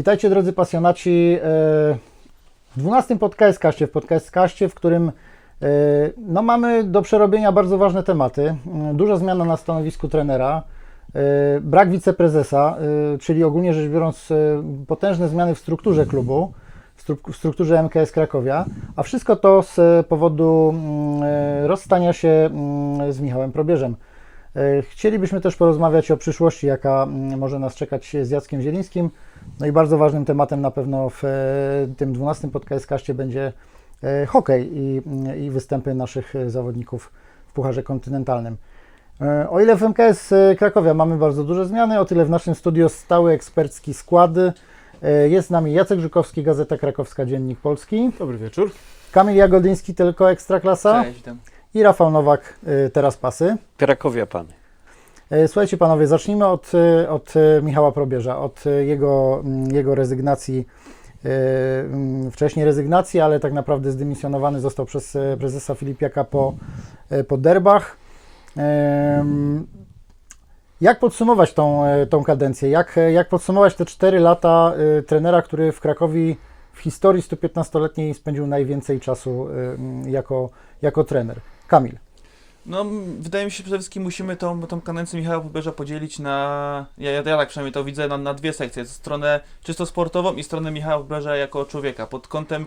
Witajcie drodzy pasjonaci e, w 12 podcastkaście, w podcastkaście, w którym e, no, mamy do przerobienia bardzo ważne tematy. Mm, Duża zmiana na stanowisku trenera, e, brak wiceprezesa, e, czyli ogólnie rzecz biorąc e, potężne zmiany w strukturze klubu, w stru- w strukturze MKS Krakowia, a wszystko to z powodu mm, e, rozstania się mm, z Michałem Probierzem. E, Chcielibyśmy też porozmawiać o przyszłości, jaka mm, może nas czekać z Jackiem Zielińskim. No i bardzo ważnym tematem na pewno w e, tym 12 podcaście będzie e, hokej i, i występy naszych zawodników w Pucharze Kontynentalnym. O ile w MKS Krakowia mamy bardzo duże zmiany, o tyle w naszym studio stały ekspercki skład. Jest z nami Jacek Żukowski, Gazeta Krakowska, Dziennik Polski, Dobry wieczór. Kamil Jagodyński, tylko Ekstraklasa Cześć, witam. I Rafał Nowak, e, Teraz Pasy. Krakowia Pany. E, Słuchajcie panowie, zacznijmy od, e, od Michała Probierza, od jego, mm, jego rezygnacji, mm, wcześniej rezygnacji, ale tak naprawdę zdymisjonowany został przez prezesa Filipiaka po, po derbach. Jak podsumować tą, tą kadencję? Jak, jak podsumować te 4 lata trenera, który w Krakowi w historii 115-letniej spędził najwięcej czasu mm, jako, jako trener? Kamil. No, wydaje mi się, że przede wszystkim musimy tą, tą kadencję Michała Pobierza podzielić na, ja, ja, ja tak przynajmniej to widzę, na, na dwie sekcje. Stronę czysto sportową i stronę Michała Pobierza jako człowieka. Pod kątem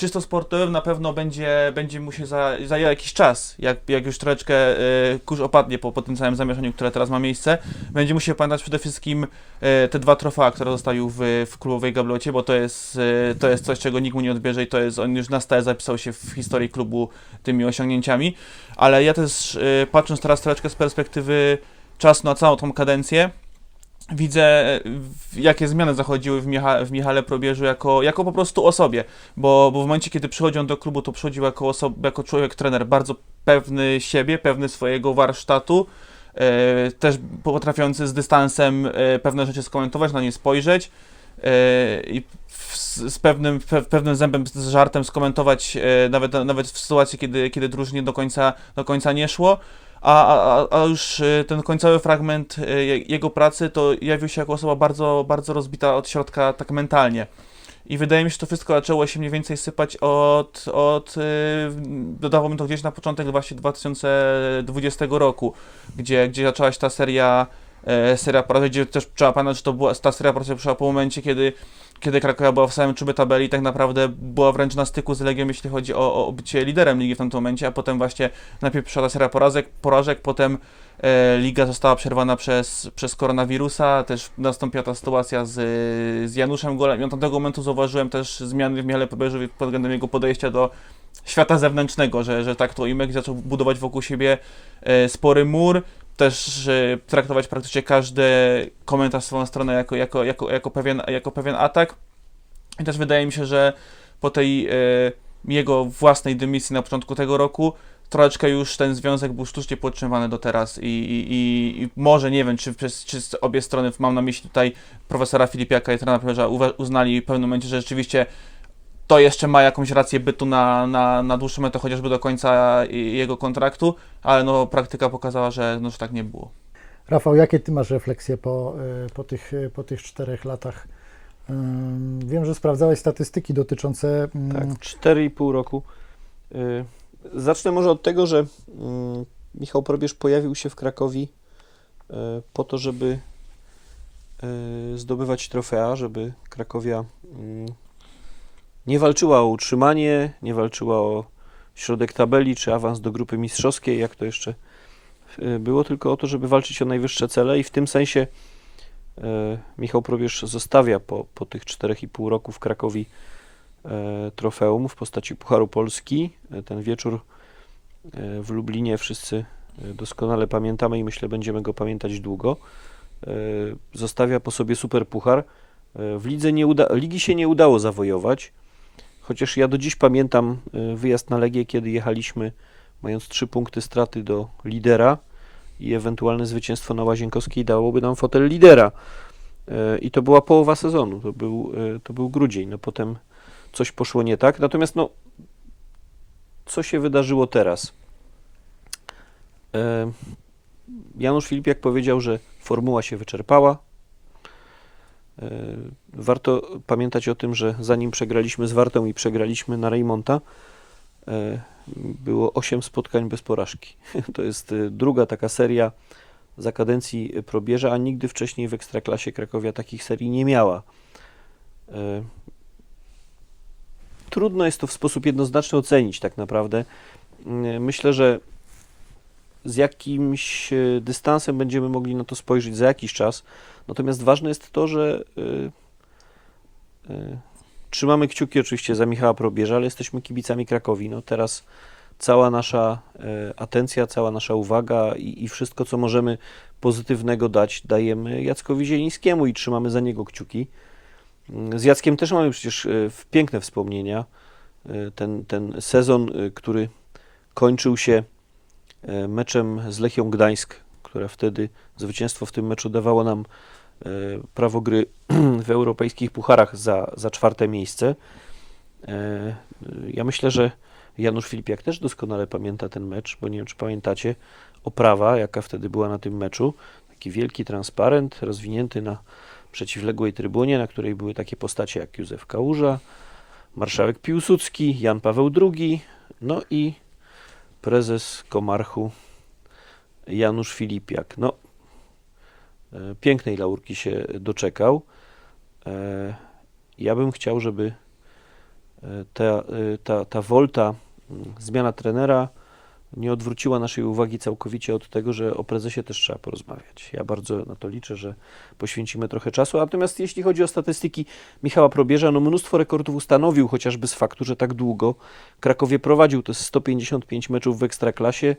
czysto sportowym na pewno będzie, będzie mu się za, jakiś czas, jak, jak już troszeczkę y, kurz opadnie po, po tym całym zamieszaniu, które teraz ma miejsce, będzie mu się pamiętać przede wszystkim y, te dwa trofea, które zostawił w, w klubowej gablocie, bo to jest, y, to jest coś, czego nikt mu nie odbierze i to jest, on już na stałe zapisał się w historii klubu tymi osiągnięciami, ale ja też y, patrząc teraz troszeczkę z perspektywy czasu na całą tą kadencję, widzę jakie zmiany zachodziły w, Micha, w Michale Probierzu jako, jako po prostu osobie, bo, bo w momencie, kiedy przychodzi on do klubu, to przychodził jako, jako człowiek, trener, bardzo pewny siebie, pewny swojego warsztatu, e, też potrafiący z dystansem e, pewne rzeczy skomentować, na nie spojrzeć e, i z pewnym, pe, pewnym zębem, z żartem skomentować e, nawet, nawet w sytuacji, kiedy, kiedy drużynie do końca, do końca nie szło. A, a, a- już e, ten końcowy fragment je- jego pracy to jawił się jako osoba bardzo, bardzo rozbita od środka tak mentalnie. I wydaje mi się, że to wszystko zaczęło się mniej więcej sypać od, od e, dodawałbym to gdzieś na początek właśnie 2020 roku, gdzie, gdzie zaczęła się ta seria, e, seria porażek, gdzie też trzeba pamiętać, że to była, ta seria porażek przyszła po momencie, kiedy, kiedy Krakowia była w samym czubie tabeli tak naprawdę była wręcz na styku z Legią, jeśli chodzi o, o bycie liderem ligi w tamtym momencie, a potem właśnie najpierw przyszła ta seria porażek, porażek potem e, liga została przerwana przez, przez koronawirusa, też nastąpiła ta sytuacja z, z Januszem Golem. I od tamtego momentu zauważyłem też zmiany w Michale Pobierzowi pod względem jego podejścia do świata zewnętrznego, że, że tak to Imek zaczął budować wokół siebie e, spory mur, też e, traktować praktycznie każdy komentarz w swoją stronę jako, jako, jako, jako, pewien, jako pewien atak. I też wydaje mi się, że po tej e, jego własnej dymisji na początku tego roku troszeczkę już ten związek był sztucznie podtrzymywany do teraz i, i, i, może nie wiem, czy, przez, czy obie strony, mam na myśli tutaj profesora Filipiaka i trenera uznali w pewnym momencie, że rzeczywiście to jeszcze ma jakąś rację bytu na, na, na dłuższą metę, chociażby do końca jego kontraktu, ale no praktyka pokazała, że, no, że tak nie było. Rafał, jakie ty masz refleksje po, y, po, tych, y, po tych czterech latach? Ym, Wiem, że sprawdzałeś statystyki dotyczące. mm, Tak, 4,5 roku. Zacznę może od tego, że mm, Michał Probierz pojawił się w Krakowi po to, żeby zdobywać trofea, żeby Krakowia mm, nie walczyła o utrzymanie, nie walczyła o środek tabeli czy awans do grupy mistrzowskiej, jak to jeszcze y, było, tylko o to, żeby walczyć o najwyższe cele i w tym sensie y, Michał Probierz zostawia po, po tych 4,5 roku w Krakowi e, trofeum w postaci Pucharu Polski. E, Ten wieczór e, w Lublinie wszyscy e, doskonale pamiętamy i myślę będziemy go pamiętać długo. E, Zostawia po sobie super puchar. E, W lidze nie uda, ligi się nie udało zawojować, chociaż ja do dziś pamiętam e, wyjazd na Legię, kiedy jechaliśmy mając trzy punkty straty do lidera i ewentualne zwycięstwo na Łazienkowskiej dałoby nam fotel lidera. E, I to była połowa sezonu, to był, e, to był grudzień. No potem coś poszło nie tak. Natomiast no, co się wydarzyło teraz? Janusz Filipiak powiedział, że formuła się wyczerpała. E, Warto pamiętać o tym, że zanim przegraliśmy z Wartą i przegraliśmy na Reymonta, e, było 8 spotkań bez porażki. To jest e, druga taka seria za kadencji probierza, a nigdy wcześniej w Ekstraklasie Krakowia takich serii nie miała. Trudno jest to w sposób jednoznaczny ocenić tak naprawdę. Myślę, że z jakimś e, dystansem będziemy mogli na to spojrzeć za jakiś czas. Natomiast ważne jest to, że y, y, trzymamy kciuki oczywiście za Michała Probierza, ale jesteśmy kibicami Krakowi. No teraz cała nasza atencja, cała nasza uwaga i, i wszystko, co możemy pozytywnego dać, dajemy Jackowi Zielińskiemu i trzymamy za niego kciuki. Mm, Z Jackiem też mamy przecież piękne wspomnienia. Ten, ten sezon, który kończył się meczem z Lechią Gdańsk, która wtedy zwycięstwo w tym meczu dawało nam e, prawo gry w europejskich pucharach za, za czwarte miejsce. E, Ja myślę, że Janusz Filipiak też doskonale pamięta ten mecz, bo nie wiem, czy pamiętacie oprawa, jaka wtedy była na tym meczu. Taki wielki transparent rozwinięty na przeciwległej trybunie, na której były takie postacie jak Józef Kałuża, marszałek Piłsudski, Jan Paweł II, no i prezes Komarchu Janusz Filipiak. No, e, pięknej laurki się doczekał. E, Ja bym chciał, żeby e, ta, ta, ta wolta, mm, zmiana trenera nie odwróciła naszej uwagi całkowicie od tego, że o prezesie też trzeba porozmawiać. Ja bardzo na to liczę, że poświęcimy trochę czasu. Natomiast jeśli chodzi o statystyki Michała Probierza, no mnóstwo rekordów ustanowił, chociażby z faktu, że tak długo Krakowie prowadził. To jest 155 meczów w Ekstraklasie.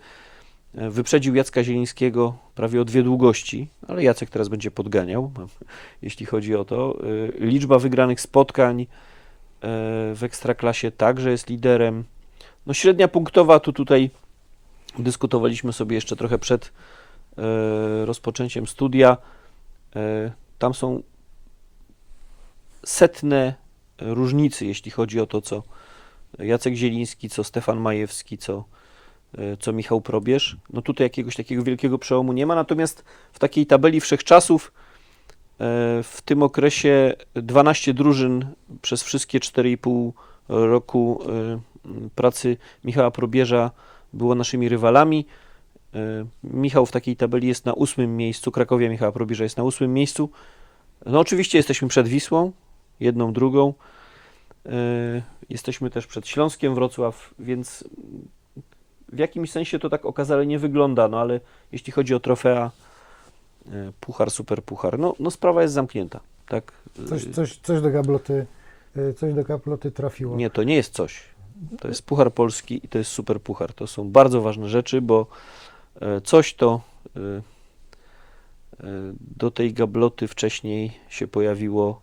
E, Wyprzedził Jacka Zielińskiego prawie o dwie długości, ale Jacek teraz będzie podganiał, jeśli chodzi o to. E, Liczba wygranych spotkań e, w Ekstraklasie także jest liderem. No średnia punktowa, tu tutaj dyskutowaliśmy sobie jeszcze trochę przed e, rozpoczęciem studia. E, Tam są setne różnicy, jeśli chodzi o to, co Jacek Zieliński, co Stefan Majewski, co e, co Michał Probierz. No tutaj jakiegoś takiego wielkiego przełomu nie ma, natomiast w takiej tabeli wszechczasów w tym okresie 12 drużyn przez wszystkie 4,5 roku pracy Michała Probierza było naszymi rywalami. E, Michał w takiej tabeli jest na ósmym miejscu, Krakowia Michała Probierza jest na ósmym miejscu. No oczywiście jesteśmy przed Wisłą, jedną, drugą. E, Jesteśmy też przed Śląskiem Wrocław, więc w jakimś sensie to tak okazale nie wygląda, no ale jeśli chodzi o trofea, e, puchar, super puchar, no, no sprawa jest zamknięta, tak? Coś, coś, coś do gabloty, coś do gabloty trafiło. Nie, to nie jest coś. To jest puchar polski i to jest super puchar. To są bardzo ważne rzeczy, bo e, coś to e, e, do tej gabloty wcześniej się pojawiło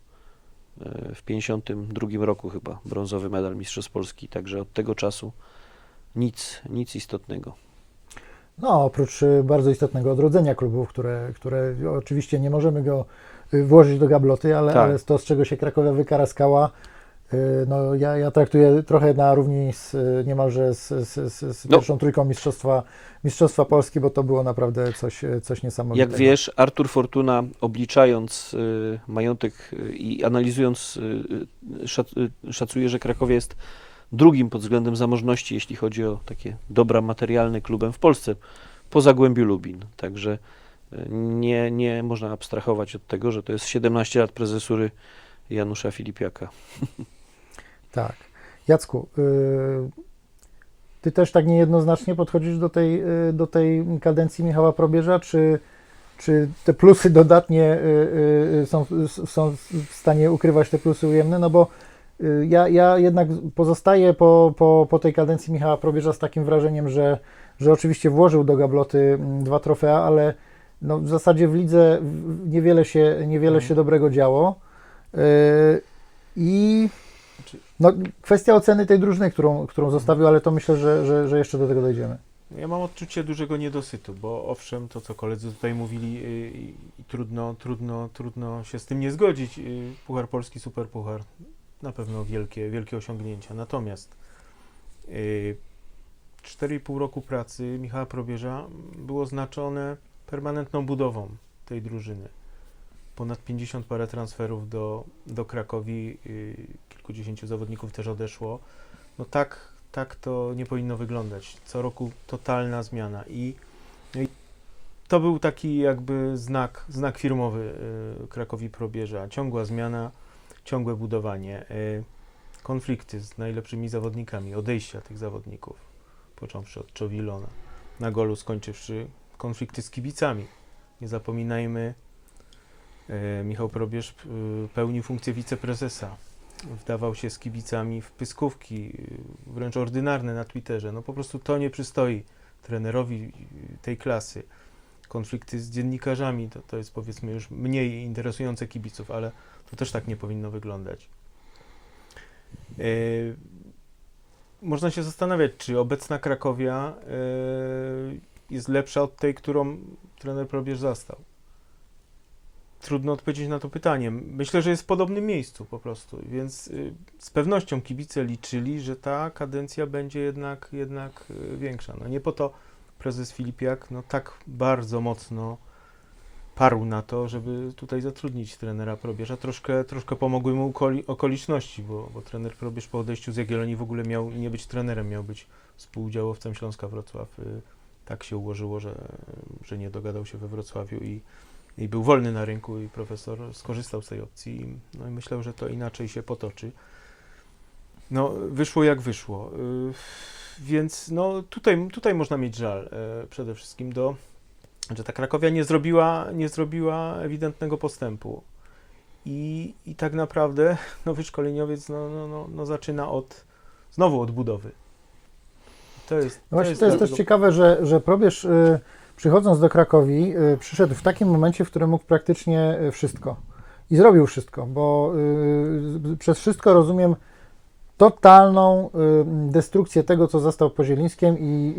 w 52 roku chyba, brązowy medal Mistrzostw Polski, także od tego czasu nic, nic istotnego. No, oprócz bardzo istotnego odrodzenia klubów, które, które oczywiście nie możemy go włożyć do gabloty, ale, Tak. ale to, z czego się Krakowia wykaraskała, no ja, ja traktuję trochę na równi z, y, niemalże z, z, z, z No. pierwszą trójką mistrzostwa, mistrzostwa Polski, bo to było naprawdę coś, y, coś niesamowitego. Jak wiesz, Artur Fortuna obliczając y, majątek y, i analizując, y, y, szac, y, szacuje, że Krakowie jest drugim pod względem zamożności, jeśli chodzi o takie dobra materialne klubem w Polsce, po Zagłębiu Lubin. Także y, nie, nie można abstrahować od tego, że to jest 17 lat prezesury Janusza Filipiaka. Tak. Jacku, y, ty też tak niejednoznacznie podchodzisz do tej, y, do tej kadencji Michała Probierza, czy, czy te plusy dodatnie y, y, są, są w stanie ukrywać te plusy ujemne? No bo y, ja, ja jednak pozostaję po, po, po tej kadencji Michała Probierza z takim wrażeniem, że, że oczywiście włożył do gabloty mm, dwa trofea, ale no w zasadzie w lidze niewiele się, niewiele się dobrego działo. Y, I no, kwestia oceny tej drużyny, którą, którą zostawił, ale to myślę, że, że, że jeszcze do tego dojdziemy. Ja mam odczucie dużego niedosytu, bo owszem, to co koledzy tutaj mówili yy, trudno, trudno, trudno się z tym nie zgodzić. Yy, Puchar Polski, Super Puchar, na pewno wielkie, wielkie osiągnięcia. Natomiast yy, 4,5 roku pracy Michała Probierza było znaczone permanentną budową tej drużyny. ponad 50 parę transferów do, do Krakowi, y, kilkudziesięciu zawodników też odeszło. No tak, tak to nie powinno wyglądać. Co roku totalna zmiana i, no i to był taki jakby znak, znak firmowy y, Krakowi Probierza. Ciągła zmiana, ciągłe budowanie, y, konflikty z najlepszymi zawodnikami, odejścia tych zawodników, począwszy od Czowilona, na golu skończywszy konflikty z kibicami. Nie zapominajmy, e, Michał Probierz pełnił funkcję wiceprezesa. Wdawał się z kibicami w pyskówki, wręcz ordynarne na Twitterze. No po prostu to nie przystoi trenerowi tej klasy. Konflikty z dziennikarzami to, to jest powiedzmy już mniej interesujące kibiców, ale to też tak nie powinno wyglądać. E, Można się zastanawiać, czy obecna Krakowia e, jest lepsza od tej, którą trener Probierz zastał. Trudno odpowiedzieć na to pytanie. Myślę, że jest w podobnym miejscu po prostu, więc y, z pewnością kibice liczyli, że ta kadencja będzie jednak, jednak y, większa. No nie po to prezes Filipiak no, tak bardzo mocno parł na to, żeby tutaj zatrudnić trenera Probierza. Troszkę, troszkę pomogły mu okoli, okoliczności, bo, bo trener Probierz po odejściu z Jagiellonii w ogóle miał nie być trenerem, miał być współudziałowcem Śląska Wrocław. Y, Tak się ułożyło, że, że nie dogadał się we Wrocławiu i, i był wolny na rynku i profesor skorzystał z tej opcji. No i myślę, że to inaczej się potoczy. No, wyszło jak wyszło. Y, Więc no, tutaj, tutaj można mieć żal e, przede wszystkim do, że ta Krakowia nie zrobiła, nie zrobiła ewidentnego postępu. I, I tak naprawdę nowy szkoleniowiec no, no, no, no zaczyna od, znowu od budowy. To jest, No Właśnie to jest też ciekawe, że, że Probierz y, przychodząc do Krakowi y, przyszedł w takim momencie, w którym mógł praktycznie y, wszystko. I zrobił wszystko, bo y, przez wszystko rozumiem totalną destrukcję tego, co zastał po Zielińskim i,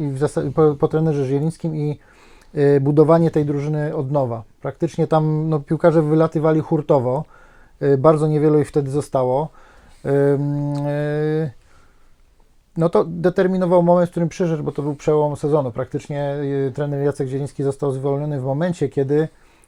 po, po trenerze Zielińskim i budowanie tej drużyny od nowa. Praktycznie tam no, piłkarze wylatywali hurtowo, bardzo niewielu ich wtedy zostało. Ym, y, no to determinował moment, w którym przyszedł, bo to był przełom sezonu. Praktycznie y, trener Jacek Zieliński został zwolniony w momencie, kiedy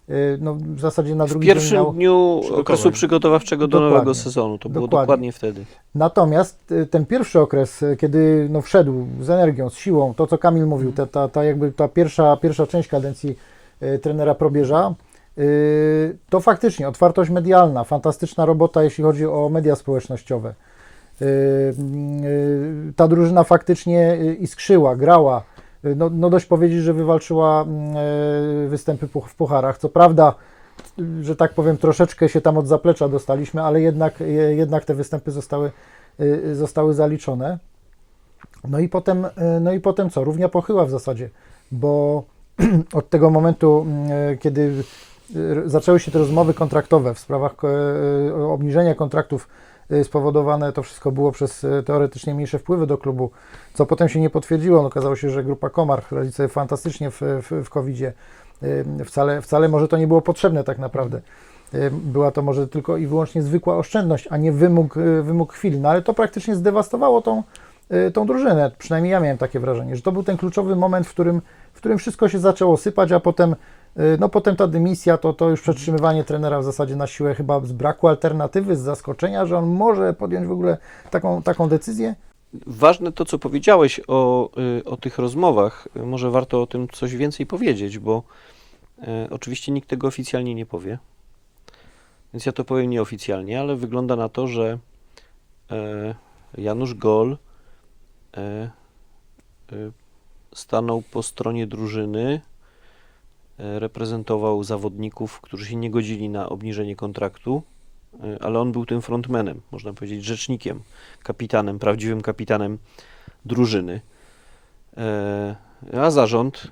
y, no, w zasadzie na W drugi dzień pierwszym dniu okresu przygotowawczego do Dokładnie. nowego sezonu. To było Dokładnie. dokładnie wtedy. Natomiast y, ten pierwszy okres, kiedy no, wszedł z energią, z siłą, to co Kamil mówił, ta, ta, ta jakby ta pierwsza, pierwsza część kadencji y, trenera Probierza, y, to faktycznie otwartość medialna, fantastyczna robota, jeśli chodzi o media społecznościowe. Y, y, Ta drużyna faktycznie y, iskrzyła, grała. No, no dość powiedzieć, że wywalczyła występy w pucharach. Co prawda, że tak powiem, troszeczkę się tam od zaplecza dostaliśmy, ale jednak, jednak te występy zostały, zostały zaliczone. No i potem, no i potem co? Równia pochyła w zasadzie, bo od tego momentu, kiedy zaczęły się te rozmowy kontraktowe w sprawach obniżenia kontraktów spowodowane, to wszystko było przez y, teoretycznie mniejsze wpływy do klubu, co potem się nie potwierdziło. No, okazało się, że grupa Komar radzi sobie fantastycznie w, w, w COVID-zie. Y, Wcale, wcale może to nie było potrzebne tak naprawdę. Y, Była to może tylko i wyłącznie zwykła oszczędność, a nie wymóg, y, wymóg chwili. No ale to praktycznie zdewastowało tą, y, tą drużynę. Przynajmniej ja miałem takie wrażenie, że to był ten kluczowy moment, w którym, w którym wszystko się zaczęło sypać, a potem, y, no potem ta dymisja, to, to już przetrzymywanie trenera w zasadzie na siłę chyba z braku alternatywy, z zaskoczenia, że on może podjąć w ogóle taką, taką decyzję. Ważne to, co powiedziałeś o, y, o tych rozmowach. Y, Może warto o tym coś więcej powiedzieć, bo e, oczywiście nikt tego oficjalnie nie powie. Więc ja to powiem nieoficjalnie, ale wygląda na to, że e, Janusz Gol e, e, stanął po stronie drużyny, reprezentował zawodników, którzy się nie godzili na obniżenie kontraktu, e, ale on był tym frontmanem, można powiedzieć, rzecznikiem kapitanem, prawdziwym kapitanem drużyny. E, A zarząd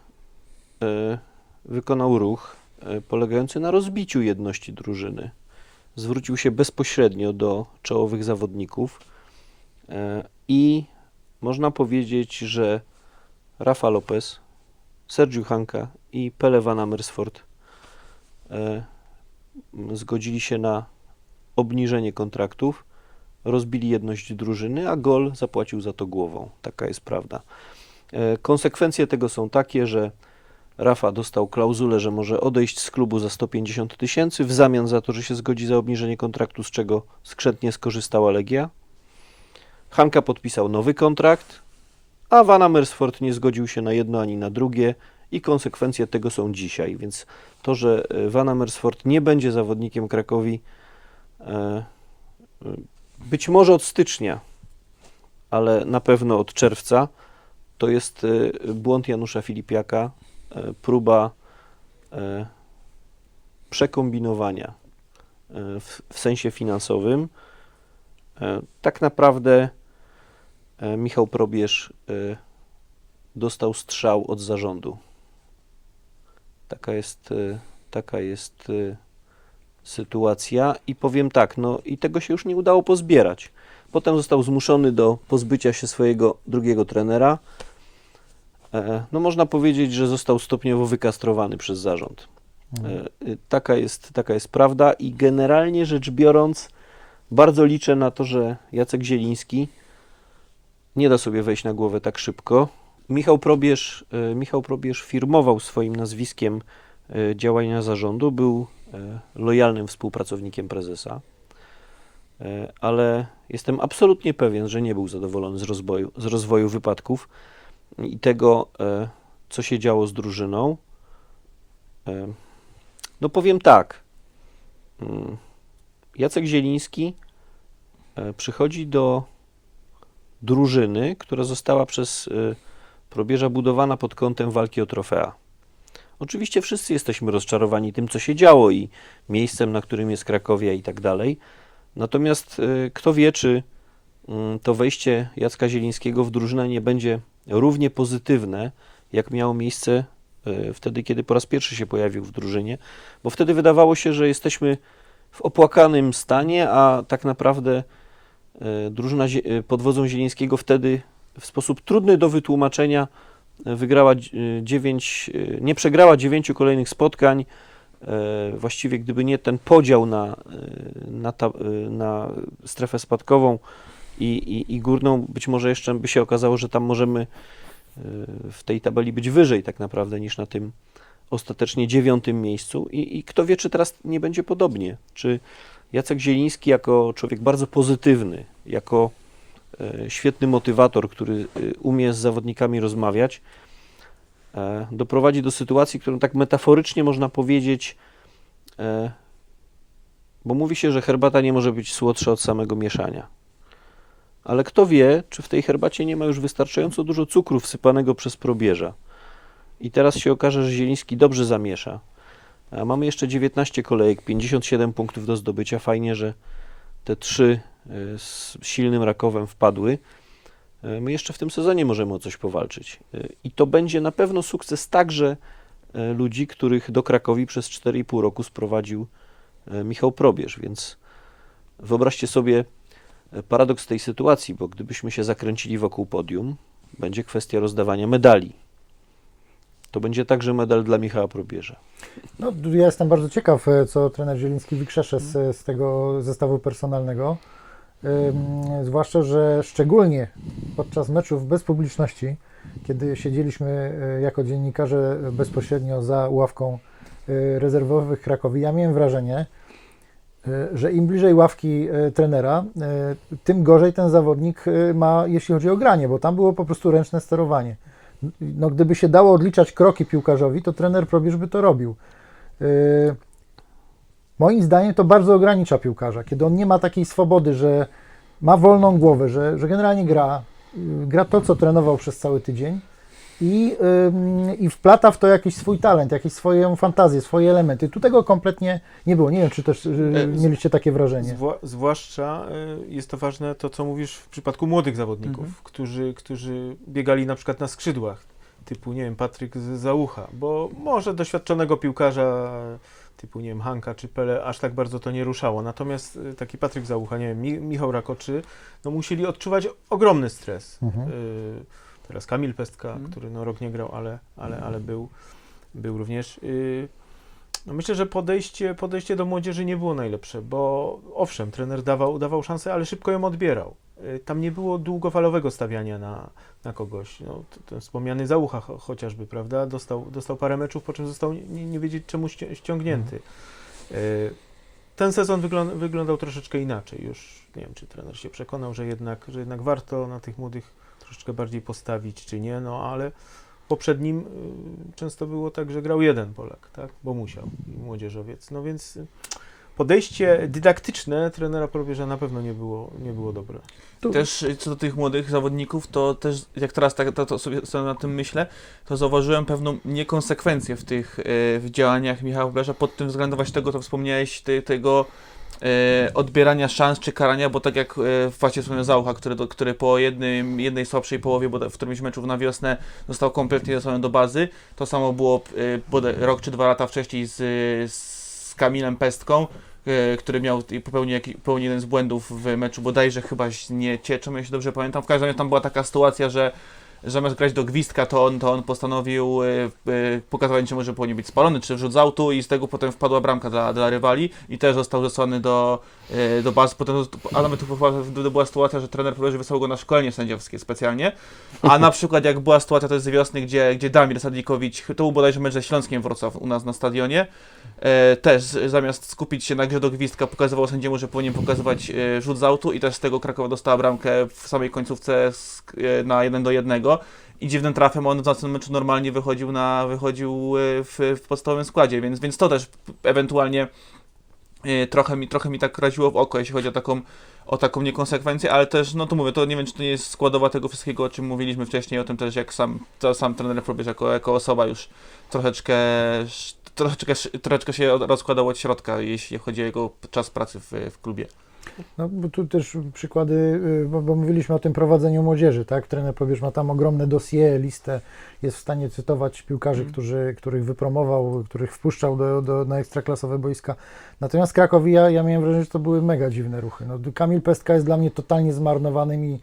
e, wykonał ruch e, polegający na rozbiciu jedności drużyny. Zwrócił się bezpośrednio do czołowych zawodników e, i można powiedzieć, że Rafa Lopez, Sergio Hanka i Pele Van Amersfoort e, zgodzili się na obniżenie kontraktów rozbili jedność drużyny, a gol zapłacił za to głową. Taka jest prawda. E, Konsekwencje tego są takie, że Rafa dostał klauzulę, że może odejść z klubu za 150 tysięcy w zamian za to, że się zgodzi za obniżenie kontraktu, z czego skrzętnie skorzystała Legia. Hanka podpisał nowy kontrakt, a Van Amersfoort nie zgodził się na jedno ani na drugie i konsekwencje tego są dzisiaj, więc to, że e, Van Amersfoort nie będzie zawodnikiem Krakowi e, e, być może od stycznia, ale na pewno od czerwca, to jest błąd Janusza Filipiaka, próba przekombinowania w, w sensie finansowym. Tak naprawdę Michał Probierz dostał strzał od zarządu. Taka jest, e, taka jest e, sytuacja i powiem tak, no i tego się już nie udało pozbierać. Potem został zmuszony do pozbycia się swojego drugiego trenera. E, No można powiedzieć, że został stopniowo wykastrowany przez zarząd. Mhm. Taka jest, taka jest prawda i generalnie rzecz biorąc, bardzo liczę na to, że Jacek Zieliński nie da sobie wejść na głowę tak szybko. Michał Probierz, e, Michał Probierz firmował swoim nazwiskiem e, działania zarządu, był e, lojalnym współpracownikiem prezesa, ale jestem absolutnie pewien, że nie był zadowolony z rozwoju, z rozwoju wypadków i tego, co się działo z drużyną. No powiem tak. Mm, Jacek Zieliński przychodzi do drużyny, która została przez probierza budowana pod kątem walki o trofea. Oczywiście wszyscy jesteśmy rozczarowani tym, co się działo i miejscem, na którym jest Krakowia i tak dalej. Natomiast e, kto wie, czy mm, to wejście Jacka Zielińskiego w drużynę nie będzie równie pozytywne, jak miało miejsce e, wtedy, kiedy po raz pierwszy się pojawił w drużynie, bo wtedy wydawało się, że jesteśmy w opłakanym stanie, a tak naprawdę e, drużyna pod wodzą Zielińskiego wtedy w sposób trudny do wytłumaczenia e, wygrała 9, nie przegrała dziewięciu kolejnych spotkań. E, Właściwie gdyby nie ten podział na, e, na, ta, e, na strefę spadkową i, i, i górną, być może jeszcze by się okazało, że tam możemy e, w tej tabeli być wyżej tak naprawdę niż na tym ostatecznie dziewiątym miejscu i, i kto wie, czy teraz nie będzie podobnie, czy Jacek Zieliński jako człowiek bardzo pozytywny, jako e, świetny motywator, który e, umie z zawodnikami rozmawiać, e, doprowadzi do sytuacji, którą tak metaforycznie można powiedzieć, e, bo mówi się, że herbata nie może być słodsza od samego mieszania. Ale kto wie, czy w tej herbacie nie ma już wystarczająco dużo cukru wsypanego przez probierza. I teraz się okaże, że Zieliński dobrze zamiesza. Mamy jeszcze 19 kolejek, 57 punktów do zdobycia. Fajnie, że te trzy e, z silnym Rakowem wpadły. E, My jeszcze w tym sezonie możemy o coś powalczyć. E, I to będzie na pewno sukces także ludzi, których do Krakowi przez 4,5 roku sprowadził Michał Probierz. Więc wyobraźcie sobie paradoks tej sytuacji, bo gdybyśmy się zakręcili wokół podium, będzie kwestia rozdawania medali. To będzie także medal dla Michała Probierza. No, ja jestem bardzo ciekaw, e, co trener Zieliński wykrzesze z, z tego zestawu personalnego. Ym, zwłaszcza, że szczególnie podczas meczów bez publiczności, kiedy siedzieliśmy e, jako dziennikarze bezpośrednio za ławką e, rezerwowych Krakowi, ja miałem wrażenie, e, że im bliżej ławki e, trenera, e, tym gorzej ten zawodnik e, ma, jeśli chodzi o granie, bo tam było po prostu ręczne sterowanie. No, gdyby się dało odliczać kroki piłkarzowi, to trener Probierz by to robił. Yy, moim zdaniem to bardzo ogranicza piłkarza, kiedy on nie ma takiej swobody, że ma wolną głowę, że, że generalnie gra, yy, gra to, co trenował przez cały tydzień i, yy, i wplata w to jakiś swój talent, jakieś swoją fantazję, swoje elementy. Tu tego kompletnie nie było. Nie wiem, czy też yy, mieliście takie wrażenie. Zwła- zwłaszcza y, jest to ważne to, co mówisz w przypadku młodych zawodników, Mhm. którzy, którzy biegali na przykład na skrzydłach, typu, nie wiem, Patryk z Załucha, bo może doświadczonego piłkarza typu, nie wiem, Hanka czy Pele aż tak bardzo to nie ruszało. Natomiast y, taki Patryk Załucha, nie wiem, Mi- Michał Rakoczy, no musieli odczuwać ogromny stres. Mhm. Y, teraz Kamil Pestka, Mhm. który no rok nie grał, ale, ale, ale był, był również. Y, no myślę, że podejście, podejście do młodzieży nie było najlepsze, bo owszem, trener dawał, dawał szansę, ale szybko ją odbierał. y, tam nie było długofalowego stawiania na, na kogoś. No, ten wspomniany Załucha cho, chociażby, prawda? Dostał, dostał parę meczów, po czym został nie, nie wiedzieć czemu ści- ściągnięty. Y, Ten sezon wyglą- wyglądał troszeczkę inaczej. Już nie wiem, czy trener się przekonał, że jednak, że jednak warto na tych młodych troszeczkę bardziej postawić, czy nie, no ale poprzednim y, często było tak, że grał jeden Polak, tak? Bo musiał, młodzieżowiec. No więc y, podejście dydaktyczne trenera Probierza na pewno nie było, nie było dobre. Tu- Też y, co do tych młodych zawodników, to też jak teraz tak, to, to sobie, sobie na tym myślę, to zauważyłem pewną niekonsekwencję w tych w działaniach Michała Blesza pod tym względem właśnie tego, co wspomniałeś, ty, tego y, odbierania szans czy karania, bo tak jak y, właśnie wspomniał Zaucha, który, do, który po jednym, jednej słabszej połowie, bo w którymś meczu na wiosnę został kompletnie zesłany do bazy, to samo było bodaj rok czy dwa lata wcześniej z, z Kamilem Pestką, e, który miał i popełnił, popełnił jeden z błędów w meczu bodajże chyba z Niecieczą, jeśli dobrze pamiętam. W każdym razie tam była taka sytuacja, że zamiast grać do gwizdka, to on, to on postanowił e, e, pokazywać czemu, że powinien być spalony, czy wrzut z autu i z tego potem wpadła bramka dla, dla rywali i też został zesłany do, e, do bazy. Potem, a nawet tu była, sytuacja, że trener że wysłał go na szkolenie sędziowskie specjalnie. A na przykład jak była sytuacja to z wiosny, gdzie, gdzie Damir Sadikowicz, to był bodajże mecz ze Śląskiem Wrocław u nas na stadionie, e, też zamiast skupić się na grze do gwizdka, pokazywał sędziemu, że powinien pokazywać e, rzut z autu i też z tego Krakowa dostała bramkę w samej końcówce z, e, na 1 do 1 i dziwnym trafem on w następnym meczu normalnie wychodził na wychodził e, w, w podstawowym składzie, więc, więc to też ewentualnie e, trochę mi, trochę mi tak raziło w oko, jeśli chodzi o taką o taką niekonsekwencję, ale też, no to mówię, to nie wiem, czy to nie jest składowa tego wszystkiego, o czym mówiliśmy wcześniej, o tym też, jak sam, to sam trener Probierz jako, jako osoba już troszeczkę, troszeczkę, troszeczkę się rozkładał od środka, jeśli chodzi o jego czas pracy w, w klubie. No, bo tu też przykłady, y, bo, bo mówiliśmy o tym prowadzeniu młodzieży, tak? Trener Probierz ma tam ogromne dossier, listę, jest w stanie cytować piłkarzy, Mhm. którzy, których wypromował, których wpuszczał do, do, na ekstraklasowe boiska. Natomiast Krakowi, ja, ja miałem wrażenie, że to były mega dziwne ruchy. No, Kamil Pestka jest dla mnie totalnie zmarnowanym i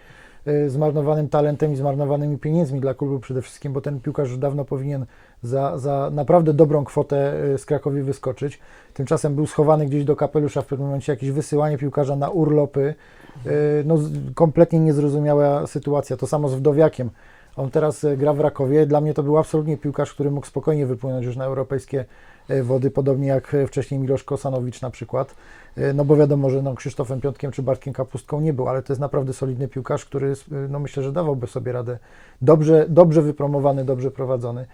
zmarnowanym talentem i zmarnowanymi pieniędzmi dla klubu przede wszystkim, bo ten piłkarz już dawno powinien za, za naprawdę dobrą kwotę y, z Krakowi wyskoczyć. Tymczasem był schowany gdzieś do kapelusza w pewnym momencie jakieś wysyłanie piłkarza na urlopy. Y, No, kompletnie niezrozumiała sytuacja. To samo z Wdowiakiem. On teraz y, gra w Rakowie. Dla mnie to był absolutnie piłkarz, który mógł spokojnie wypłynąć już na europejskie y, wody, podobnie jak y, wcześniej Milosz Kosanowicz na przykład. Y, No bo wiadomo, że no, Krzysztofem Piątkiem czy Bartkiem Kapustką nie był, ale to jest naprawdę solidny piłkarz, który no, myślę, że dawałby sobie radę. Dobrze, dobrze wypromowany, dobrze prowadzony.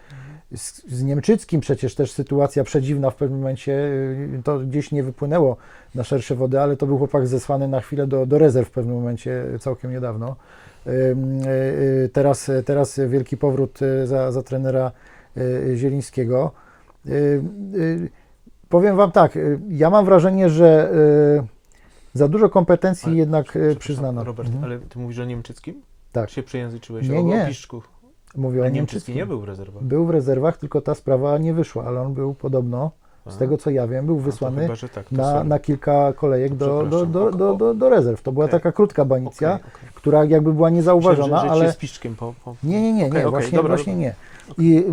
Z, z Niemczyckim przecież też sytuacja przedziwna w pewnym momencie, to gdzieś nie wypłynęło na szersze wody, ale to był chłopak zesłany na chwilę do, do rezerw w pewnym momencie, całkiem niedawno. Teraz, teraz wielki powrót za, za trenera Zielińskiego. Y, y, Powiem Wam tak, y, ja mam wrażenie, że za dużo kompetencji Ale- jednak przyznano. Robert, Mhm. ale ty mówisz o Niemczyckim? Tak. Się przejęzyczyłeś Nie, o, nie. o Piszczku. Mówię o Ale Niemczyckim. Niemczycki nie był w rezerwach. Był w rezerwach, tylko ta sprawa nie wyszła, ale on był podobno, z A, tego co ja wiem, był wysłany chyba, tak, na, na kilka kolejek do, do, do, do, do, do rezerw. To była Okej. taka krótka banicja, Okej, okej. która jakby była niezauważona, Myślałem, że, że ale... z Piszczkiem po, po... Nie, nie, nie, okej, właśnie, dobra, właśnie dobra. nie. I,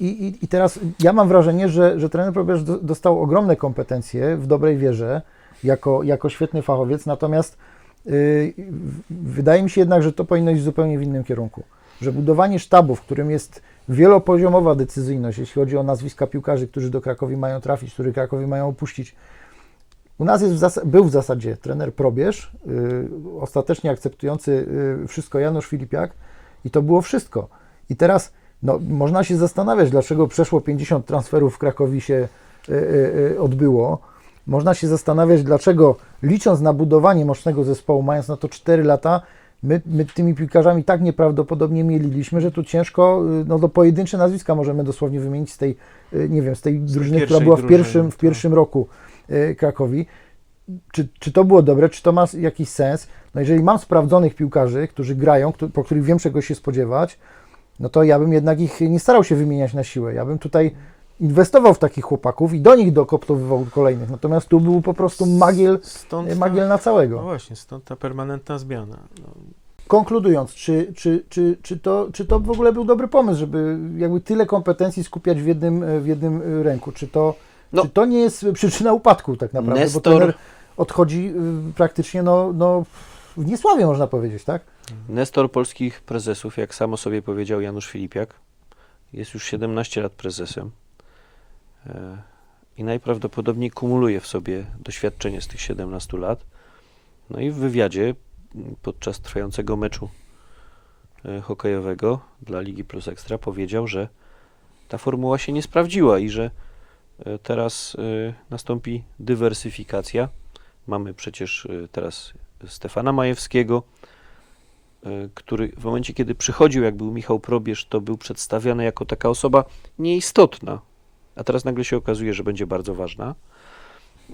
i, i, I teraz ja mam wrażenie, że, że trener Probierz do- dostał ogromne kompetencje w dobrej wierze, jako, jako świetny fachowiec, natomiast y, wydaje mi się jednak, że to powinno iść zupełnie w innym kierunku. Że budowanie sztabu, w którym jest wielopoziomowa decyzyjność, jeśli chodzi o nazwiska piłkarzy, którzy do Krakowi mają trafić, których Krakowi mają opuścić. U nas jest w był w zasadzie trener Probierz, y, ostatecznie akceptujący y, wszystko Janusz Filipiak i to było wszystko. I teraz no, można się zastanawiać, dlaczego przeszło 50 transferów w Krakowi się y, y, y, odbyło. Można się zastanawiać, dlaczego licząc na budowanie mocnego zespołu, mając na to 4 lata, my, my tymi piłkarzami tak nieprawdopodobnie mieliliśmy, że tu ciężko, y, no do pojedyncze nazwiska możemy dosłownie wymienić z tej, y, nie wiem, z tej drużyny, która pierwszej była w drużyny, pierwszym, w tak. pierwszym roku Krakowi. Czy, czy to było dobre, czy to ma jakiś sens? No jeżeli mam sprawdzonych piłkarzy, którzy grają, po których wiem czego się spodziewać, no to ja bym jednak ich nie starał się wymieniać na siłę. Ja bym tutaj inwestował w takich chłopaków i do nich dokoptowywał kolejnych. Natomiast tu był po prostu magiel, Stąd ta- magiel na No całego. właśnie, stąd ta permanentna zmiana. No, Konkludując, czy, czy, czy, czy, to, czy to w ogóle był dobry pomysł, żeby jakby tyle kompetencji skupiać w jednym, w jednym y, ręku? Czy to, No. czy to nie jest przyczyna upadku tak naprawdę? Nestor- Bo trener odchodzi praktycznie no, no, w niesławie, można powiedzieć, tak? Nestor polskich prezesów, jak sam o sobie powiedział Janusz Filipiak, jest już 17 lat prezesem e, i najprawdopodobniej kumuluje w sobie doświadczenie z tych 17 lat. No i w wywiadzie podczas trwającego meczu e, hokejowego dla Ligi Plus Ekstra powiedział, że ta formuła się nie sprawdziła i że e, teraz nastąpi dywersyfikacja. Mamy przecież teraz Stefana Majewskiego, który w momencie, kiedy przychodził, jak był Michał Probierz, to był przedstawiany jako taka osoba nieistotna, a teraz nagle się okazuje, że będzie bardzo ważna.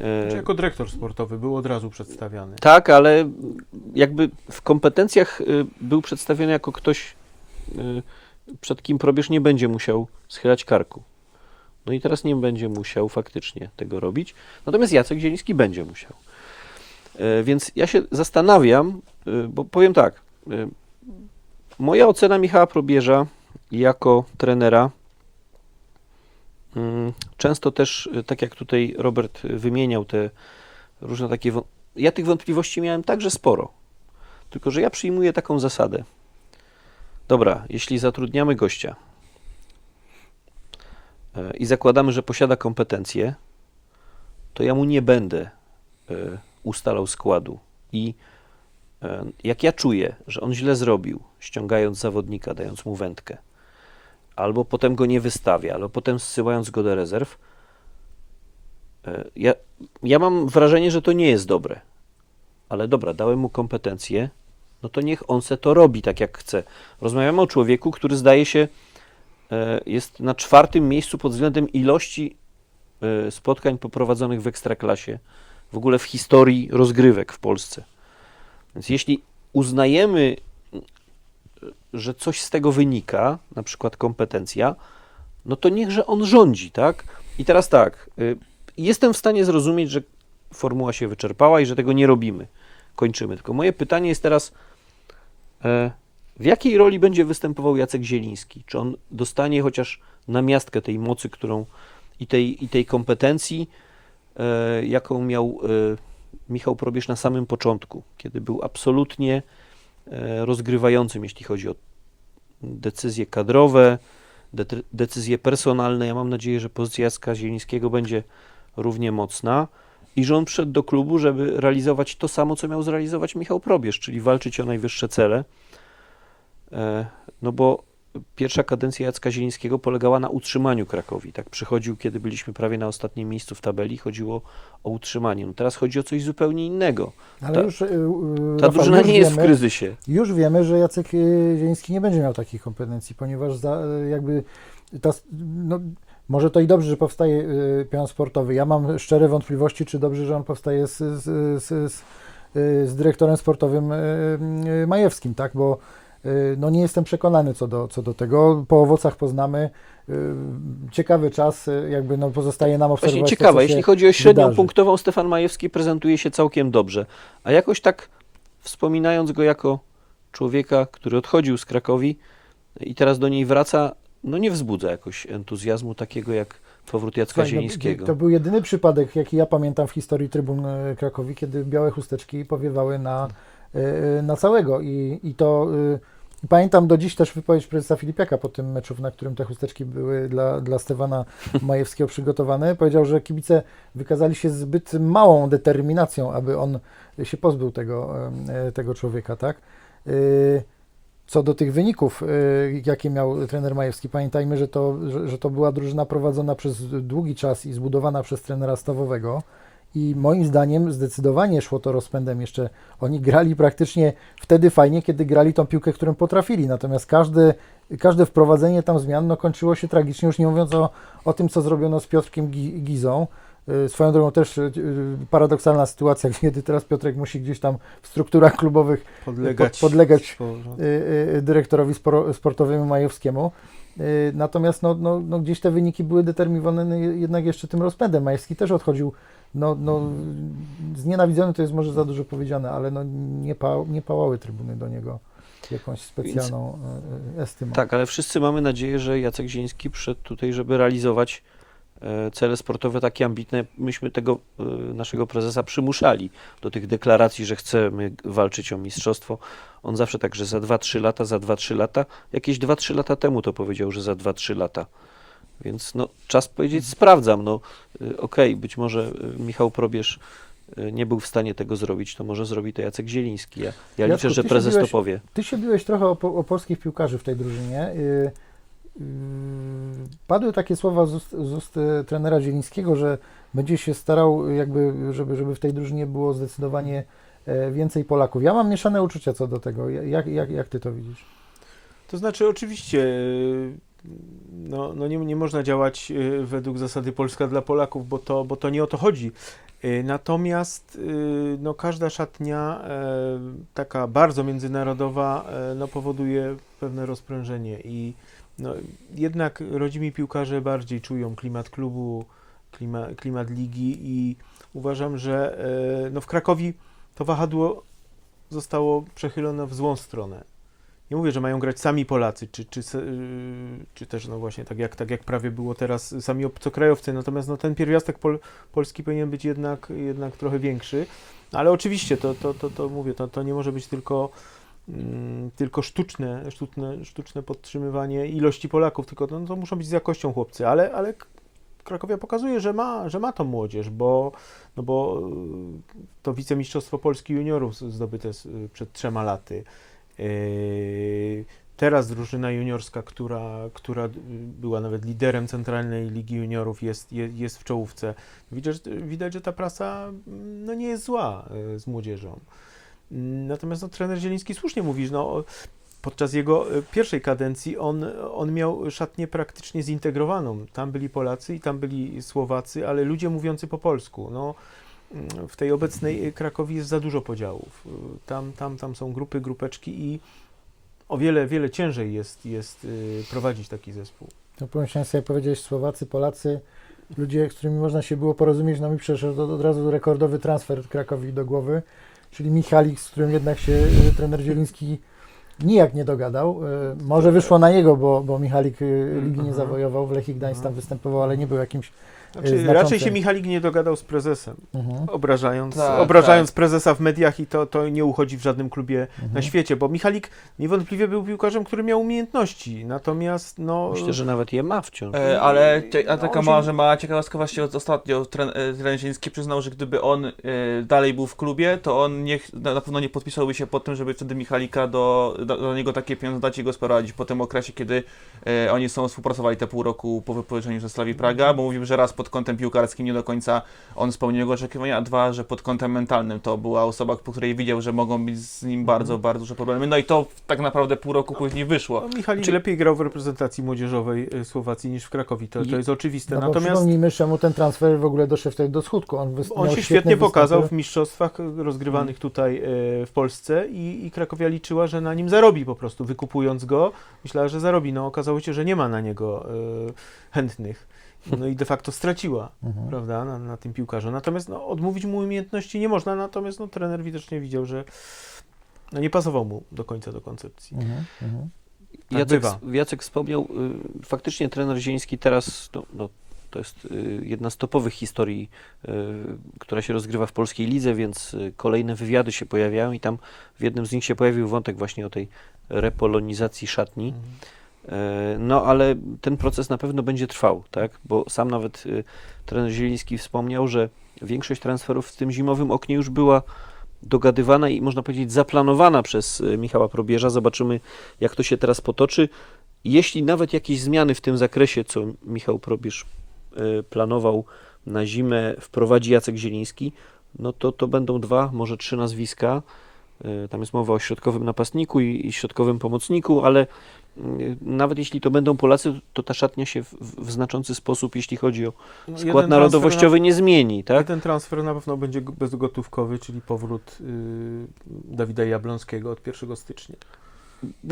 E, Znaczy, jako dyrektor sportowy był od razu przedstawiany. tak, ale jakby w kompetencjach y, był przedstawiony jako ktoś, przed kim probierz nie będzie musiał schylać karku. No i teraz nie będzie musiał faktycznie tego robić. Natomiast Jacek Zieliński będzie musiał. E, Więc ja się zastanawiam, bo powiem tak. Y, Moja ocena Michała Probierza jako trenera mm, często też, y, tak jak tutaj Robert y, wymieniał te różne takie ja tych wątpliwości miałem także sporo. Tylko, że ja przyjmuję taką zasadę. Dobra, jeśli zatrudniamy gościa i zakładamy, że posiada kompetencje, to ja mu nie będę ustalał składu. I jak ja czuję, że on źle zrobił, ściągając zawodnika, dając mu wędkę, albo potem go nie wystawia, albo potem zsyłając go do rezerw, e, ja, ja mam wrażenie, że to nie jest dobre. Ale dobra, dałem mu kompetencje, no to niech on se to robi tak jak chce. Rozmawiamy o człowieku, który zdaje się e, jest na czwartym miejscu pod względem ilości e, spotkań poprowadzonych w ekstraklasie, w ogóle w historii rozgrywek w Polsce. Więc jeśli uznajemy, że coś z tego wynika, na przykład kompetencja, no to niechże on rządzi, tak? I teraz tak, y, jestem w stanie zrozumieć, że formuła się wyczerpała i że tego nie robimy. Kończymy. Tylko moje pytanie jest teraz, e, w jakiej roli będzie występował Jacek Zieliński? Czy on dostanie chociaż namiastkę tej mocy, którą i tej, i tej kompetencji, e, jaką miał e, Michał Probierz na samym początku, kiedy był absolutnie e, rozgrywającym, jeśli chodzi o decyzje kadrowe, de- decyzje personalne. Ja mam nadzieję, że pozycja Jacka Zielińskiego będzie równie mocna i że on przyszedł do klubu, żeby realizować to samo, co miał zrealizować Michał Probierz, czyli walczyć o najwyższe cele. E, No bo pierwsza kadencja Jacka Zielińskiego polegała na utrzymaniu Krakowi. Tak przychodził, kiedy byliśmy prawie na ostatnim miejscu w tabeli, chodziło o utrzymanie. No teraz chodzi o coś zupełnie innego. Ale Ta- już, y, y, Ta Rafał, drużyna już nie jest w wiemy- kryzysie. Już wiemy, że Jacek y, Zieliński nie będzie miał takich kompetencji, ponieważ za, y, jakby ta, no, może to i dobrze, że powstaje y, pion sportowy. Ja mam szczere wątpliwości, czy dobrze, że on powstaje z, z, z, z, dyrektorem sportowym y, y, Majewskim, tak? Bo no, nie jestem przekonany co do, co do tego. Po owocach poznamy. Y, Ciekawy czas, y, jakby no, pozostaje nam Właśnie obserwować. to, ciekawe, jeśli chodzi o średnią wydarzy. punktową, Stefan Majewski prezentuje się całkiem dobrze. A jakoś tak wspominając go jako człowieka, który odchodził z Krakowi i teraz do niej wraca, no nie wzbudza jakoś entuzjazmu takiego jak powrót Jacka Słuchaj, no, Zielińskiego. To był jedyny przypadek, jaki ja pamiętam w historii trybun Krakowi, kiedy białe chusteczki powiewały na, na całego. I, i to pamiętam do dziś też wypowiedź prezesa Filipiaka po tym meczu, na którym te chusteczki były dla, dla Stefana Majewskiego przygotowane. Powiedział, że kibice wykazali się zbyt małą determinacją, aby on się pozbył tego, tego człowieka, tak? E, Co do tych wyników, y, jakie miał trener Majewski, pamiętajmy, że to, że, że to była drużyna prowadzona przez długi czas i zbudowana przez trenera stawowego. I moim zdaniem zdecydowanie szło to rozpędem jeszcze. Oni grali praktycznie wtedy fajnie, kiedy grali tą piłkę, którą potrafili. Natomiast każde, każde wprowadzenie tam zmian no, kończyło się tragicznie, już nie mówiąc o, o tym, co zrobiono z Piotrkiem Gi- Gizą. Y, Swoją drogą też y, y, paradoksalna sytuacja, kiedy teraz Piotrek musi gdzieś tam w strukturach klubowych Podlegać. Pod- podlegać po- dyrektorowi sportowemu Majewskiemu. Y, Natomiast no, no, no gdzieś te wyniki były determinowane jednak jeszcze tym rozpędem. Majewski też odchodził no, no, znienawidzony, to jest może za dużo powiedziane, ale no, nie, pa, nie pałały trybuny do niego jakąś specjalną y, y, estymą. Tak, ale wszyscy mamy nadzieję, że Jacek Zieliński przyszedł tutaj, żeby realizować e, cele sportowe takie ambitne, myśmy tego e, naszego prezesa przymuszali do tych deklaracji, że chcemy walczyć o mistrzostwo. On zawsze tak, że za 2-3 lata, za 2-3 lata. Jakieś 2-3 lata temu to powiedział, że za 2-3 lata. Więc no, czas powiedzieć, sprawdzam. No, y, okej, być może y, Michał Probierz y, nie był w stanie tego zrobić, to może zrobi to Jacek Zieliński. Ja, ja Jacku, liczę, że prezes siedziałeś- to powie. Ty się biłeś trochę o, o polskich piłkarzy w tej drużynie. Y, y, Padły takie słowa z ust, z ust trenera Zielińskiego, że będzie się starał, jakby, żeby, żeby w tej drużynie było zdecydowanie e, więcej Polaków. Ja mam mieszane uczucia co do tego. Jak, jak, jak ty to widzisz? To znaczy, oczywiście, no, no nie, nie można działać y, według zasady Polska dla Polaków, bo to, bo to nie o to chodzi. Y, Natomiast y, no, każda szatnia e, taka bardzo międzynarodowa e, no, powoduje pewne rozprężenie i no, jednak rodzimi piłkarze bardziej czują klimat klubu, klima, klimat ligi i uważam, że e, no, w Krakowi to wahadło zostało przechylone w złą stronę. Nie mówię, że mają grać sami Polacy, czy, czy, yy, czy też no właśnie tak jak, tak jak prawie było teraz sami obcokrajowcy, natomiast no ten pierwiastek pol, polski powinien być jednak, jednak trochę większy, ale oczywiście to, to, to, to mówię, to, to nie może być tylko, mm, tylko sztuczne, sztuczne, sztuczne podtrzymywanie ilości Polaków, tylko no, to muszą być z jakością chłopcy, ale, ale Krakowia pokazuje, że ma, że ma tą młodzież, bo, no bo yy, to wicemistrzostwo Polski juniorów zdobyte z- przed trzema laty, Teraz drużyna juniorska, która, która y, była nawet liderem Centralnej Ligi Juniorów, jest, je- jest w czołówce. Widać, widać, że ta prasa mm, no, nie jest zła y, z młodzieżą. Mm, Natomiast no, trener Zieliński słusznie mówi, że no, podczas jego y, pierwszej kadencji on, on miał szatnię praktycznie zintegrowaną. Tam byli Polacy i tam byli Słowacy, ale ludzie mówiący po polsku. No, w tej obecnej Krakowi jest za dużo podziałów. Tam, tam, tam są grupy, grupeczki i o wiele, wiele ciężej jest, jest y, prowadzić taki zespół. To pomyślałem sobie, powiedziałeś Słowacy, Polacy, ludzie, z którymi można się było porozumieć, no mi przeszedł od, od razu rekordowy transfer Krakowi do głowy, czyli Michalik, z którym jednak się y, trener Zieliński nijak nie dogadał. Y, może wyszło na jego, bo, bo Michalik ligi nie Mhm. zawojował, w Lechii Gdańsk tam Mhm. występował, ale nie był jakimś... Znaczy, raczej się Michalik nie dogadał z prezesem, Mhm, obrażając, Tak, obrażając prezesa w mediach i to, to nie uchodzi w żadnym klubie na mhm. świecie, bo Michalik niewątpliwie był piłkarzem, który miał umiejętności, natomiast no... Myślę, że nawet je ma wciąż. E, ale cie, a No, taka się- może mała ciekawostka właśnie od ostatnio tren, e, trener Zieliński przyznał, że gdyby on e, dalej był w klubie, to on nie, na, na pewno nie podpisałby się pod tym, żeby wtedy Michalika do, do, do niego takie pieniądze dać i go sprowadzić po tym okresie, kiedy e, oni są współpracowali te pół roku po wypożyczeniu ze Slawi Praga, bo mówił, że raz pod kątem piłkarskim nie do końca on spełnił jego oczekiwania, a dwa, że pod kątem mentalnym to była osoba, po której widział, że mogą być z nim bardzo, bardzo duże problemy. No i to tak naprawdę pół roku później wyszło. No, Michalik Czy- lepiej grał w reprezentacji młodzieżowej y, Słowacji niż w Krakowi, to, I- to jest oczywiste. No Natomiast przypomnijmy, czemu ten transfer w ogóle doszedł wtedy do skutku. On, wys- on się świetnie pokazał w mistrzostwach rozgrywanych tutaj e, w Polsce i, i Krakowia liczyła, że na nim zarobi po prostu, wykupując go. Myślała, że zarobi. No okazało się, że nie ma na niego e, chętnych. No i de facto straciła, Mhm. prawda, na, na tym piłkarzu. Natomiast no, odmówić mu umiejętności nie można, natomiast no, trener widocznie widział, że no, nie pasował mu do końca do koncepcji. Mhm, mhm. tak Jacek, bywa. Jacek wspomniał, y, faktycznie trener Zieliński teraz, no, no, to jest y, jedna z topowych historii, y, która się rozgrywa w polskiej lidze, więc y, kolejne wywiady się pojawiają i tam w jednym z nich się pojawił wątek właśnie o tej repolonizacji szatni. Mhm. E, No, ale ten proces na pewno będzie trwał, tak? Bo sam nawet y, trener Zieliński wspomniał, że większość transferów w tym zimowym oknie już była dogadywana i można powiedzieć zaplanowana przez y, Michała Probierza. Zobaczymy, jak to się teraz potoczy. Jeśli nawet jakieś zmiany w tym zakresie, co Michał Probierz y, planował na zimę, wprowadzi Jacek Zieliński, no to to będą dwa, może trzy nazwiska. Tam jest mowa o środkowym napastniku i, i środkowym pomocniku, ale nawet jeśli to będą Polacy, to ta szatnia się w, w znaczący sposób, jeśli chodzi o No, skład narodowościowy, nie zmieni, na, tak? Ten transfer na pewno będzie bezgotówkowy, czyli powrót y, Dawida Jablonskiego od 1 stycznia.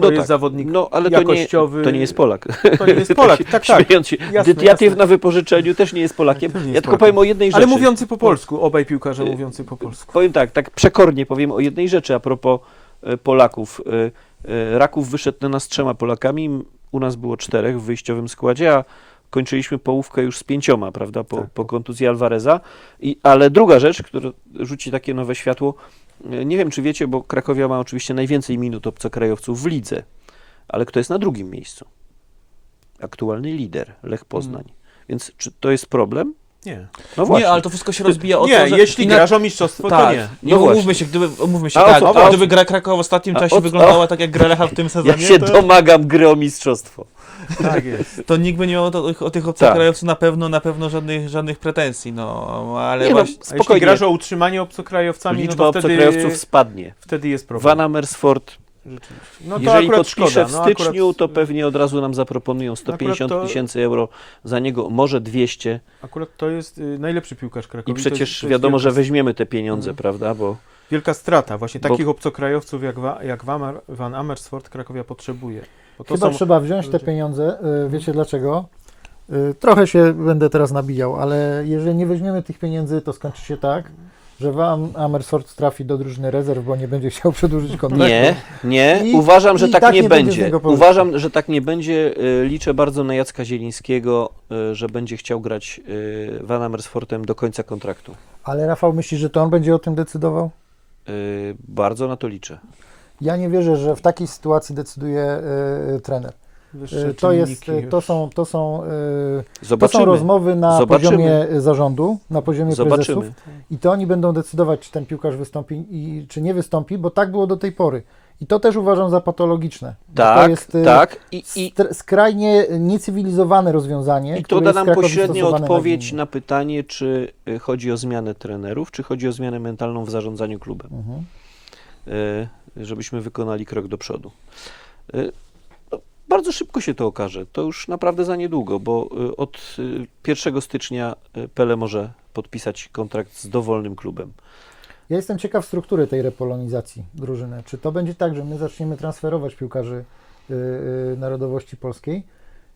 To jest zawodnik no, ale jakościowy. To nie, to nie jest Polak. To nie jest Polak, tak, tak. Śmiejąc się, Jasne, jasne. na wypożyczeniu też nie jest Polakiem. Nie jest ja tylko Polakiem. powiem o jednej rzeczy. Ale mówiący po polsku, obaj piłkarze Y, mówiący po polsku. Powiem tak, tak przekornie powiem o jednej rzeczy a propos e, Polaków. E, Raków wyszedł na nas trzema Polakami, u nas było czterech w wyjściowym składzie, a kończyliśmy połówkę już z pięcioma, prawda, po, Tak. po kontuzji Alvareza. I, ale druga rzecz, która rzuci takie nowe światło, e, nie wiem czy wiecie, bo Krakowia ma oczywiście najwięcej minut obcokrajowców w lidze, ale kto jest na drugim miejscu? Aktualny lider, Lech Poznań. Więc czy to jest problem? Nie. No właśnie. Nie, ale to wszystko się rozbija o nie, to, że... jeśli ina- grasz o mistrzostwo, tak, to nie. nie No umówmy właśnie. się, gdyby, umówmy się, A o tak, a o- gdyby gra Krakowa w ostatnim a czasie o wyglądała tak jak gra Lecha w tym sezonie, Ja się to, domagam gry o mistrzostwo. Tak jest. to nikt by nie miał do, o tych obcokrajowców na pewno, na pewno żadnych, żadnych pretensji, no, ale Nie no, właśnie... A jeśli spokojnie. grasz o utrzymanie obcokrajowcami, Liczba no to wtedy, obcokrajowców spadnie. wtedy jest problem. Van Amersfoort, Rzeczywiście. No to jeżeli akurat podpisze szkoda. w no styczniu, akurat, to pewnie od razu nam zaproponują 150 to- tysięcy euro za niego, może 200 Akurat to jest y, najlepszy piłkarz Krakowi. i To przecież jest, to jest wiadomo, wielka, że weźmiemy te pieniądze, Mhm. prawda, bo Wielka strata. Właśnie Bo- takich obcokrajowców jak, Wa, jak Van, Amer- Van Amersfoort Krakowia potrzebuje. Bo to Chyba są, trzeba wziąć te pieniądze. y, Wiecie dlaczego? Y, Trochę się będę teraz nabijał, ale jeżeli nie weźmiemy tych pieniędzy, to skończy się tak, że Van Amersfoort trafi do drużyny rezerw, bo nie będzie chciał przedłużyć kontraktu. nie, nie, I- uważam, że tak, tak nie nie będzie będzie. Uważam, że tak nie będzie. Y, Liczę bardzo na Jacka Zielińskiego, y, że będzie chciał grać y, Van Amersfoortem do końca kontraktu. Ale Rafał myśli, że to on będzie o tym decydował? Bardzo na to liczę. Ja nie wierzę, że w takiej sytuacji decyduje trener. Wyższe Y, to, jest, y, to są, to są, y, to są Zobaczymy. rozmowy na Zobaczymy. poziomie zarządu, na poziomie prezesów Zobaczymy. i to oni będą decydować, czy ten piłkarz wystąpi i czy nie wystąpi, bo tak było do tej pory. I to też uważam za patologiczne. bo to Tak, jest tak. I, i, skrajnie niecywilizowane rozwiązanie. I to da nam pośrednio odpowiedź nagminnie. na pytanie, czy chodzi o zmianę trenerów, czy chodzi o zmianę mentalną w zarządzaniu klubem. Mhm. y, żebyśmy wykonali krok do przodu. Y, Bardzo szybko się to okaże. To już naprawdę za niedługo, bo y, od y, 1 stycznia y, Pele może podpisać kontrakt z dowolnym klubem. Ja jestem ciekaw struktury tej repolonizacji drużyny. Czy to będzie tak, że my zaczniemy transferować piłkarzy y, y, narodowości polskiej?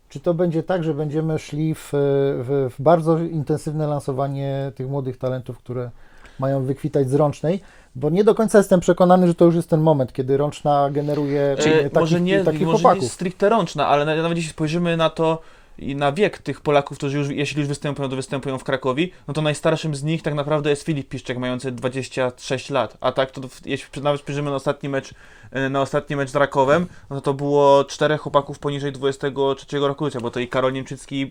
Czy to będzie tak, że będziemy szli w, w, w bardzo intensywne lansowanie tych młodych talentów, które mają wykwitać z rącznej? Bo nie do końca jestem przekonany, że to już jest ten moment, kiedy rączna generuje E, takich, może nie, takich może nie chłopaków. stricte rączna, ale na- nawet jeśli spojrzymy na to i na wiek tych Polaków, którzy już, jeśli już występują, to występują w Krakowi, no to najstarszym z nich tak naprawdę jest Filip Piszczek, mający 26 lat. A tak to jeśli nawet spojrzymy na ostatni mecz, e, na ostatni mecz z Rakowem, no to było czterech chłopaków poniżej 23 roku życia, bo to i Karol Niemczycki,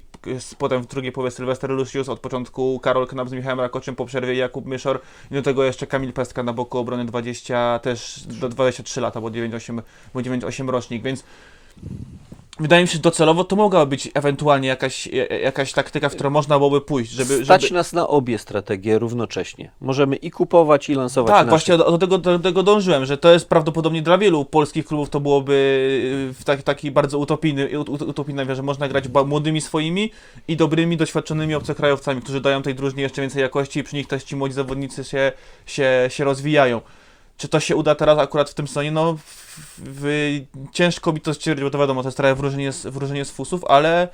potem w drugiej połowie Sylwester Lucius, od początku Karol Knap z Michałem Rakoczem, po przerwie Jakub Myszor i do tego jeszcze Kamil Pestka na boku obrony 20, też do 23 lata, bo 98, bo 98 rocznik, więc wydaje mi się, że docelowo to mogła być ewentualnie jakaś, e- e- jakaś taktyka, w którą można byłoby pójść, żeby... Stać żeby... nas na obie strategie równocześnie. Możemy i kupować, i lansować Tak, nasze. właśnie do, do, tego, do tego dążyłem, że to jest prawdopodobnie dla wielu polskich klubów to byłoby y, w taki, taki bardzo utopijny, ut- ut- utopijny, że można grać młodymi swoimi i dobrymi, doświadczonymi obcokrajowcami, którzy dają tej drużynie jeszcze więcej jakości i przy nich też ci młodzi zawodnicy się, się, się rozwijają. Czy to się uda teraz akurat w tym sezonie? No, w, w, ciężko mi to stwierdzić, bo to wiadomo, to jest trochę wróżenie z, wróżenie z fusów, ale,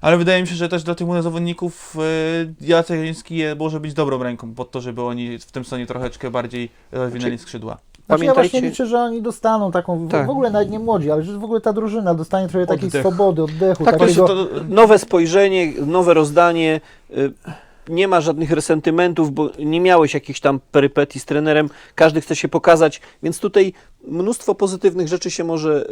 ale wydaje mi się, że też dla tych młodych zawodników y, Jacek Jeliński je- może być dobrą ręką pod to, żeby oni w tym sezonie troszeczkę bardziej rozwinęli Znaczy, skrzydła. Znaczy, ja właśnie liczę, że oni dostaną taką, w- Tak. w ogóle nawet nie młodzi, ale że w ogóle ta drużyna dostanie trochę takiej Oddech. swobody, oddechu, Tak, takiego... to, Nowe spojrzenie, nowe rozdanie. Nie ma żadnych resentymentów, bo nie miałeś jakichś tam perypetii z trenerem. Każdy chce się pokazać, więc tutaj mnóstwo pozytywnych rzeczy się może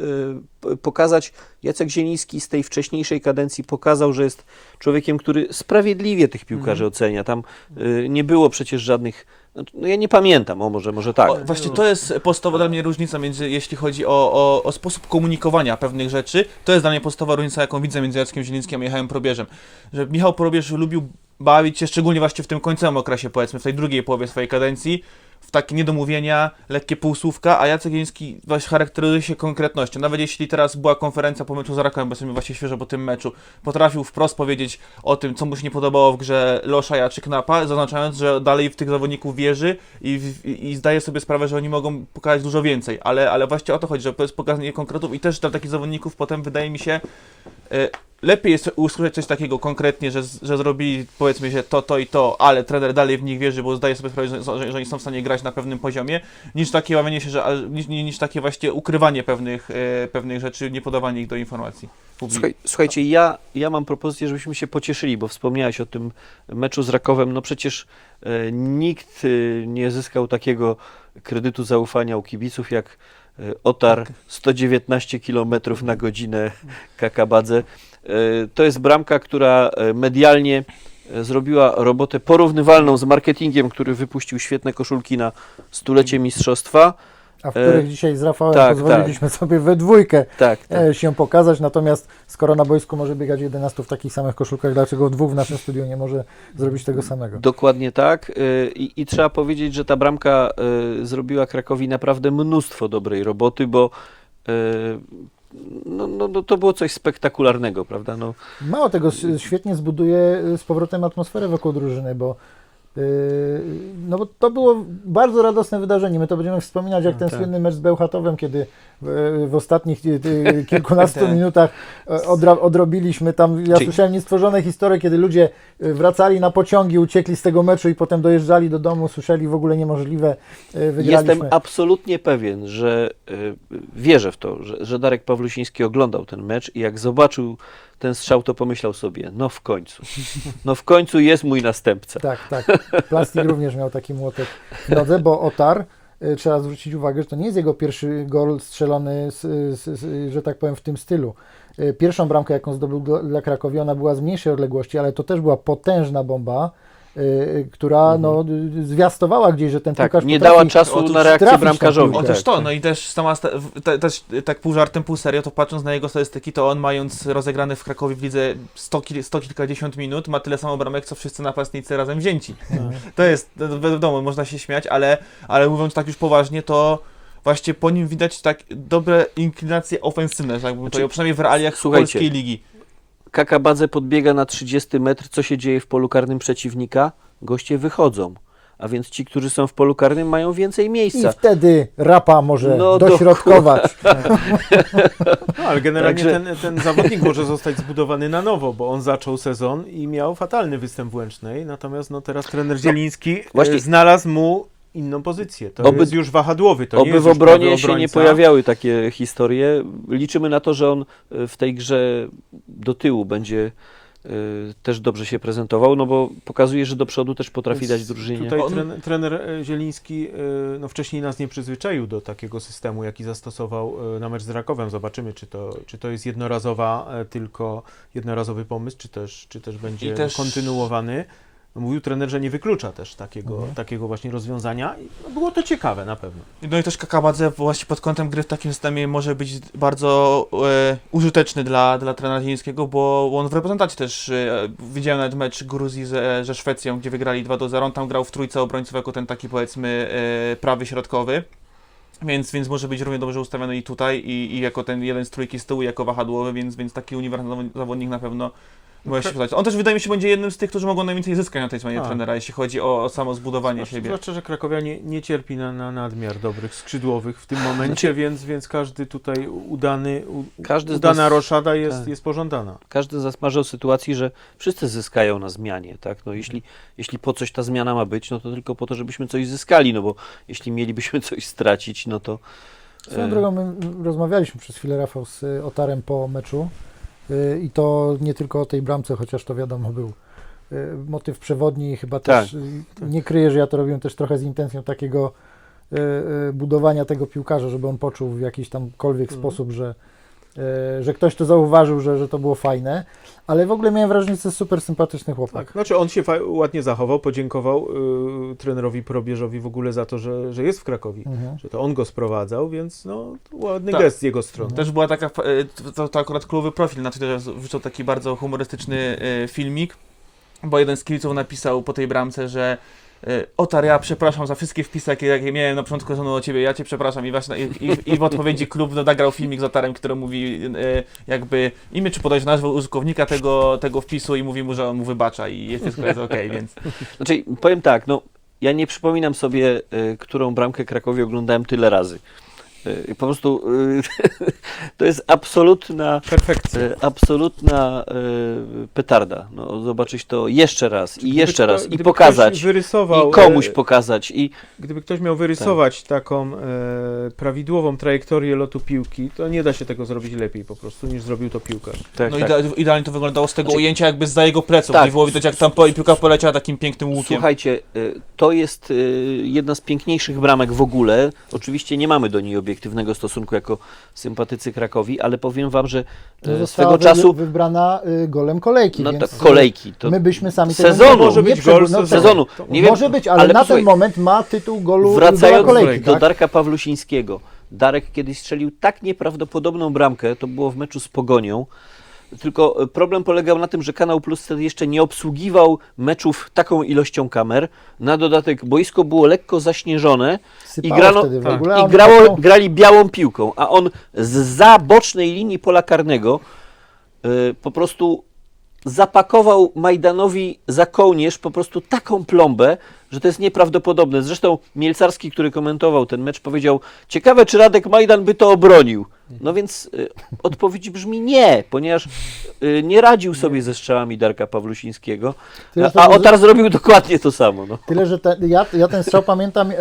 y, pokazać. Jacek Zieliński z tej wcześniejszej kadencji pokazał, że jest człowiekiem, który sprawiedliwie tych piłkarzy ocenia. Tam y, nie było przecież żadnych. No ja nie pamiętam, o może, może tak. O, właśnie to jest podstawowa dla mnie różnica między, jeśli chodzi o, o, o sposób komunikowania pewnych rzeczy, to jest dla mnie podstawowa różnica, jaką widzę między Jackiem Zielińskim a Michałem Probierzem. Że Michał Probierz lubił bawić się, szczególnie właśnie w tym końcowym okresie, powiedzmy, w tej drugiej połowie swojej kadencji, w takie niedomówienia, lekkie półsłówka, a Jacek Zieliński właśnie charakteryzuje się konkretnością. Nawet jeśli teraz była konferencja po meczu z Rakiem, bo sobie właśnie świeżo po tym meczu, potrafił wprost powiedzieć o tym, co mu się nie podobało w grze Loszaja czy Knapa, zaznaczając, że dalej w tych zawodników wierzy i, i, i zdaje sobie sprawę, że oni mogą pokazać dużo więcej, ale, ale właśnie o to chodzi, że to jest pokazanie konkretów i też dla takich zawodników potem wydaje mi się, e, lepiej jest usłyszeć coś takiego konkretnie, że, że zrobili powiedzmy się to, to i to, ale trener dalej w nich wierzy, bo zdaje sobie sprawę, że, że, że oni są w stanie grać na pewnym poziomie, niż takie ławienie się, że, niż, niż takie właśnie ukrywanie pewnych, e, pewnych rzeczy, nie podawanie ich do informacji. publicznej. Słuchaj, słuchajcie, ja, ja mam propozycję, żebyśmy się pocieszyli, bo wspomniałeś o tym meczu z Rakowem. No przecież e, nikt e, nie zyskał takiego kredytu zaufania u kibiców jak Otar 119 km na godzinę Kakabadze. To jest bramka, która medialnie zrobiła robotę porównywalną z marketingiem, który wypuścił świetne koszulki na stulecie mistrzostwa. A w których E, dzisiaj z Rafałem tak, pozwoliliśmy sobie we dwójkę Tak, tak. e, się pokazać, natomiast skoro na boisku może biegać 11 w takich samych koszulkach, dlaczego dwóch w naszym studiu nie może zrobić tego samego? Dokładnie tak. I, I trzeba powiedzieć, że ta bramka zrobiła Krakowi naprawdę mnóstwo dobrej roboty, bo no, no, no, to było coś spektakularnego, prawda? No, Mało tego, świetnie zbuduje y, z powrotem atmosferę wokół drużyny, bo no bo to było bardzo radosne wydarzenie. My to będziemy wspominać jak No, ten tak. słynny mecz z Bełchatowem, kiedy w, w ostatnich kilkunastu Tak. minutach e, odra, odrobiliśmy tam, ja Czyli- słyszałem niestworzone historie, kiedy ludzie y, wracali na pociągi, uciekli z tego meczu i potem dojeżdżali do domu, słyszeli w ogóle niemożliwe, y, wygraliśmy. jestem absolutnie pewien, że wierzę w to, że, że Darek Pawlusiński oglądał ten mecz i jak zobaczył ten strzał, to pomyślał sobie, no w końcu, no w końcu jest mój następca. Tak, tak. Plastik również miał taki młotek w nodze, bo Otar, y, trzeba zwrócić uwagę, że to nie jest jego pierwszy gol strzelony, z, z, z, że tak powiem, w tym stylu. Y, Pierwszą bramkę, jaką zdobył dla, Krakowi, ona była z mniejszej odległości, ale to też była potężna bomba, która no, y, zwiastowała gdzieś, że ten Tak, piłkarz nie potrafi- dała czasu na reakcję bramkarzowi. piłkę. Tak, Otóż to, tak. no i też sama, sta- w- te, też tak pół żartem, pół serio, to patrząc na jego statystyki, to on mając rozegrany w Krakowie w lidze 100, kil, 100 kilkadziesiąt minut, ma tyle samo bramek, co wszyscy napastnicy razem wzięci. Mhm. To jest, no, wiadomo, można się śmiać, ale, ale mówiąc tak już poważnie, to właśnie po nim widać tak dobre inklinacje ofensywne, że jakbym Znaczy, przynajmniej w realiach słuchajcie, polskiej ligi. Kakabadze podbiega na 30 metr, co się dzieje w polu karnym przeciwnika? Goście wychodzą. A więc ci, którzy są w polu karnym, mają więcej I miejsca. wtedy Rapa może No, dośrodkować. No, ale generalnie Także- ten, ten zawodnik może zostać zbudowany na nowo, bo on zaczął sezon i miał fatalny występ w Łęcznej, natomiast no, teraz trener Zieliński No, właśnie- e, znalazł mu inną pozycję. To Oby- jest już wahadłowy, to nie Oby jest w obronie się nie pojawiały takie historie. Liczymy na to, że on e, w tej grze do tyłu będzie e, też dobrze się prezentował, no bo pokazuje, że do przodu też potrafi Więc dać drużynie. Tutaj On- trener, trener e, Zieliński no, wcześniej nas nie przyzwyczaił do takiego systemu, jaki zastosował na mecz z Rakowem. Zobaczymy, czy to, czy to jest jednorazowa, tylko jednorazowy pomysł, czy też, czy też będzie też- kontynuowany. Mówił trener, że nie wyklucza też takiego, Mhm. takiego właśnie rozwiązania. I, było to ciekawe na pewno. No i też Kakabadze właśnie pod kątem gry w takim systemie może być bardzo e, użyteczny dla, dla trenera Zielińskiego, bo on w reprezentacji też e, widziałem nawet mecz Gruzji ze, ze Szwecją, gdzie wygrali 2 do 0. On tam grał w trójce obrońców jako ten taki powiedzmy e, prawy środkowy. Więc, więc może być równie dobrze ustawiony i tutaj, i, i jako ten jeden z trójki z tyłu, jako wahadłowy, więc, więc taki uniwersalny zawodnik na pewno może się. On też wydaje mi się będzie jednym z tych, którzy mogą najwięcej zyskać na tej zmianie Tak. trenera, jeśli chodzi o, o samo zbudowanie Zwłaszcza, siebie. zwłaszcza, że Krakowia nie, nie cierpi na, na nadmiar dobrych skrzydłowych w tym momencie, Znaczy- więc, więc każdy tutaj udany, u, Każdy udana nas- roszada jest, tak. jest pożądana. Każdy z nas marzy o sytuacji, że wszyscy zyskają na zmianie, tak? No jeśli, jeśli po coś ta zmiana ma być, no to tylko po to, żebyśmy coś zyskali, no bo jeśli mielibyśmy coś stracić, no to Swoją E. drogą, my rozmawialiśmy przez chwilę, Rafał, z Otarem po meczu i to nie tylko o tej bramce, chociaż to wiadomo był y, motyw przewodni i chyba Tak, też y, nie kryję, że ja to robiłem też trochę z intencją takiego y, y, budowania tego piłkarza, żeby on poczuł w jakiś tamkolwiek Mhm. sposób, że, y, że ktoś to zauważył, że, że to było fajne, ale w ogóle miałem wrażenie, że to jest super sympatyczny chłopak. Tak, znaczy on się fa- ładnie zachował, podziękował y, trenerowi Probierzowi w ogóle za to, że, że jest w Krakowie, Mhm. że to on go sprowadzał, więc no, ładny Tak. gest z jego strony. Też była taka, e, to, to akurat klubowy profil na Twitterze wrzucał taki bardzo humorystyczny e, filmik, bo jeden z kibiców napisał po tej bramce, że e, Otar, ja przepraszam za wszystkie wpisy, jakie, jakie miałem na początku sezonu o Ciebie, ja Cię przepraszam i, właśnie, i, i, w odpowiedzi klub nagrał filmik z Otarem, który mówi e, jakby imię czy podać nazwę użytkownika tego, tego wpisu i mówi mu, że on mu wybacza i jest wszystko jest okej, więc Znaczy, powiem tak, no, ja nie przypominam sobie, y, którą bramkę Krakowi oglądałem tyle razy. Po prostu y, to jest absolutna, Perfekcja. y, absolutna y, petarda. No, zobaczyć to jeszcze raz i Gdyby jeszcze kto- raz i pokazać. I komuś pokazać. I Gdyby ktoś miał wyrysować taką e, prawidłową trajektorię lotu piłki, to nie da się tego zrobić lepiej po prostu, niż zrobił to piłkarz. tak, No tak. idea- idealnie to wyglądało z tego Znaczy- ujęcia jakby za jego pleców, Tak. nie było widać jak tam piłka poleciała takim pięknym łukiem. Słuchajcie, to jest jedna z piękniejszych bramek w ogóle. Oczywiście nie mamy do niej obiektywnego stosunku jako sympatycy Krakowi, ale powiem wam, że y, No, swego wy- czasu wybrana y, golem kolejki, no więc to kolejki. To my byśmy sami sezonu. tego nie, Może nie być gol no, sezonu. tak. Nie wiem, Może być, ale, ale na posłuchaj, ten moment ma tytuł golu gola Wracając kolejki, do tak? Darka Pawlusińskiego. Darek kiedyś strzelił tak nieprawdopodobną bramkę, to było w meczu z Pogonią. Tylko e, problem polegał na tym, że Kanał Plus wtedy jeszcze nie obsługiwał meczów taką ilością kamer. Na dodatek boisko było lekko zaśnieżone Sypało i grano- wtedy w tak. ogóle, a i oni grało, taką- grali białą piłką, a on z bocznej linii pola karnego y, po prostu zapakował Majdanowi za kołnierz po prostu taką plombę, że to jest nieprawdopodobne. Zresztą Mielcarski, który komentował ten mecz, powiedział: Ciekawe, czy Radek Majdan by to obronił. No więc y, odpowiedź brzmi nie, ponieważ y, nie radził sobie ze strzałami Darka Pawlusińskiego, Tyle, a, że a Otar zrobił dokładnie to samo. No. Tyle, że te, ja, ja ten strzał pamiętam e,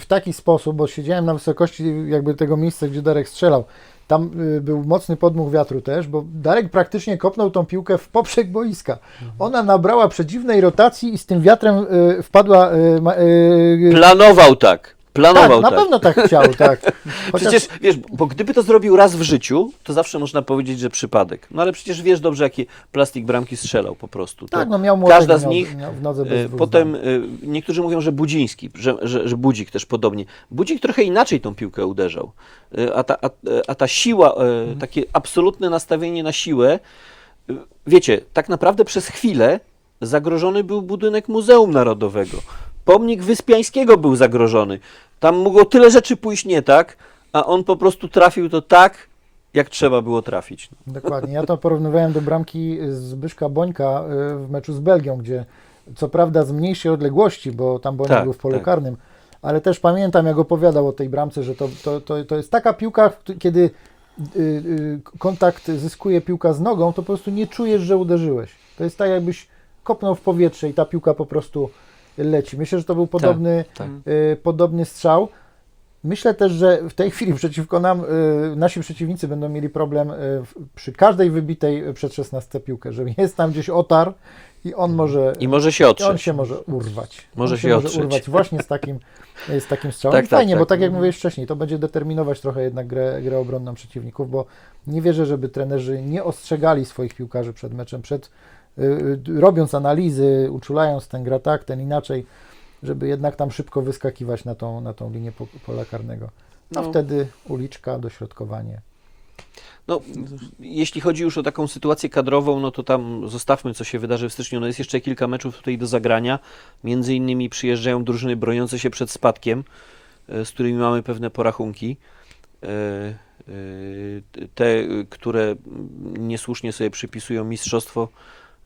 w taki sposób, bo siedziałem na wysokości jakby tego miejsca, gdzie Darek strzelał. Tam e, był mocny podmuch wiatru też, bo Darek praktycznie kopnął tą piłkę w poprzek boiska. Ona nabrała przedziwnej rotacji i z tym wiatrem e, wpadła. E, Planował tak. Planował tak, na tak. pewno tak chciał, tak. Chociaż Przecież wiesz, bo gdyby to zrobił raz w życiu, to zawsze można powiedzieć, że przypadek. No ale przecież wiesz dobrze, jakie plastik bramki strzelał po prostu. Tak, no miał młodego, każda z miał, nich, miał w nodze bez e, Potem e, niektórzy mówią, że Budziński, że, że, że Budzik też podobnie. Budzik trochę inaczej tą piłkę uderzał. E, A ta, a, a ta siła, e, takie absolutne nastawienie na siłę, wiecie, tak naprawdę przez chwilę zagrożony był budynek Muzeum Narodowego. Pomnik Wyspiańskiego był zagrożony. Tam mogło tyle rzeczy pójść nie tak, a on po prostu trafił to tak, jak trzeba było trafić. Dokładnie. Ja to porównywałem do bramki Zbyszka Bońka y, w meczu z Belgią, gdzie co prawda z mniejszej odległości, bo tam Boniek Tak, był w polu tak. karnym, ale też pamiętam, jak opowiadał o tej bramce, że to, to, to, to jest taka piłka, kiedy y, y, kontakt zyskuje piłka z nogą, to po prostu nie czujesz, że uderzyłeś. To jest tak, jakbyś kopnął w powietrze i ta piłka po prostu leci. Myślę, że to był podobny, tak. y, podobny strzał. Myślę też, że w tej chwili przeciwko nam y, nasi przeciwnicy będą mieli problem y, przy każdej wybitej przed 16 piłkę, że jest tam gdzieś otar i on może, I może się i on otrzeć. się może urwać. Może on się może otrzeć. urwać właśnie z takim, z takim strzałem. Tak, tak, Fajnie, tak. bo tak jak mówiłeś wcześniej, to będzie determinować trochę jednak grę, grę obronną przeciwników, bo nie wierzę, żeby trenerzy nie ostrzegali swoich piłkarzy przed meczem, przed y, y, robiąc analizy, uczulając ten gra tak, ten inaczej, żeby jednak tam szybko wyskakiwać na tą, na tą linię po, pola karnego. A No. wtedy uliczka, dośrodkowanie. No, jeśli chodzi już o taką sytuację kadrową, no to tam zostawmy, co się wydarzy w styczniu. No jest jeszcze kilka meczów tutaj do zagrania. Między innymi przyjeżdżają drużyny broniące się przed spadkiem, e, z którymi mamy pewne porachunki. E, e, Te, które niesłusznie sobie przypisują mistrzostwo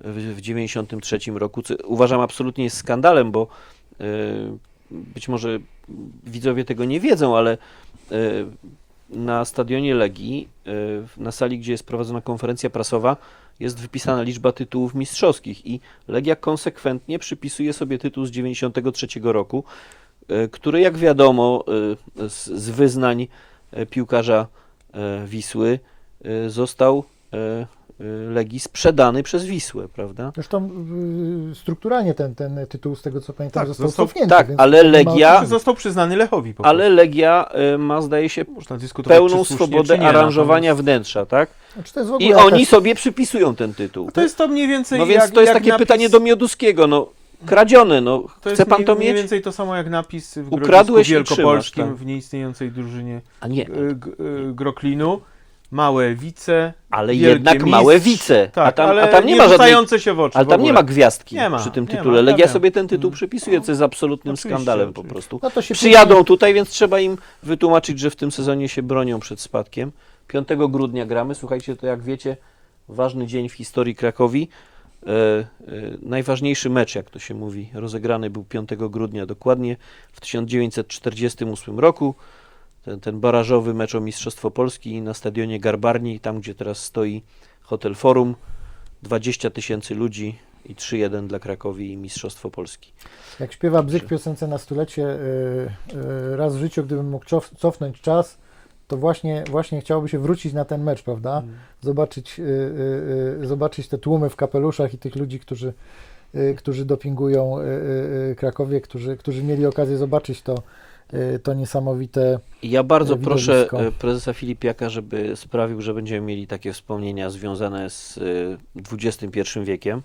w, w 93 roku, co uważam absolutnie jest skandalem, bo e, być może widzowie tego nie wiedzą, ale e, na stadionie Legii, y, na sali, gdzie jest prowadzona konferencja prasowa, jest wypisana liczba tytułów mistrzowskich i Legia konsekwentnie przypisuje sobie tytuł z 93 roku, który jak wiadomo z, wyznań piłkarza Wisły został Legii sprzedany przez Wisłę, prawda? Zresztą y, strukturalnie ten, ten tytuł, z tego co pamiętam, Tak, został, został- cofnięty. tak, ale nie ma- Legia- Czy został przyznany Lechowi po Ale. Legia y, ma zdaje się pełną swobodę nie, aranżowania natomiast- wnętrza, tak? Znaczy, to jest w ogóle I jakaś- oni sobie przypisują ten tytuł. To jest to mniej więcej No więc jak, to jest takie napis, pytanie do Mioduskiego, no kradzione, no To chce jest pan mniej, to mniej mieć? więcej to samo jak napis w Ukradłeś Grodzisku Wielkopolskim trzymasz, tak. w nieistniejącej drużynie A nie, y, g- y, Groklinu. Małe wice, ale jednak małe wice, tak, a tam, ale a tam nie, nie ma żadnej, się w oczy ale w tam nie ma gwiazdki Nie ma, przy tym nie ma, tytule. ja Legia wiem. sobie ten tytuł Mm. przypisuje, co jest absolutnym Oczywiście, skandalem po oczywiście. prostu. No to się Przyjadą tutaj, więc trzeba im wytłumaczyć, że w tym sezonie się bronią przed spadkiem. 5 grudnia gramy, słuchajcie, to jak wiecie, ważny dzień w historii Krakowi. E, e, najważniejszy mecz, jak to się mówi, rozegrany był 5 grudnia dokładnie w 1948 roku. Ten, ten barażowy mecz o Mistrzostwo Polski na stadionie Garbarni, tam gdzie teraz stoi Hotel Forum. 20 tysięcy ludzi i 3-1 dla Krakowi i Mistrzostwo Polski. Jak śpiewa Bzyk w piosence na stulecie, y, y, raz w życiu, gdybym mógł cof, cofnąć czas, to właśnie, właśnie chciałoby się wrócić na ten mecz, prawda? Mm. Zobaczyć, y, y, y, zobaczyć te tłumy w kapeluszach i tych ludzi, którzy, y, którzy dopingują y, y, y, Krakowie, którzy, którzy mieli okazję zobaczyć to, to niesamowite. Ja bardzo Widowisko. proszę e, prezesa Filipiaka, żeby sprawił, że będziemy mieli takie wspomnienia związane z XXI wiekiem.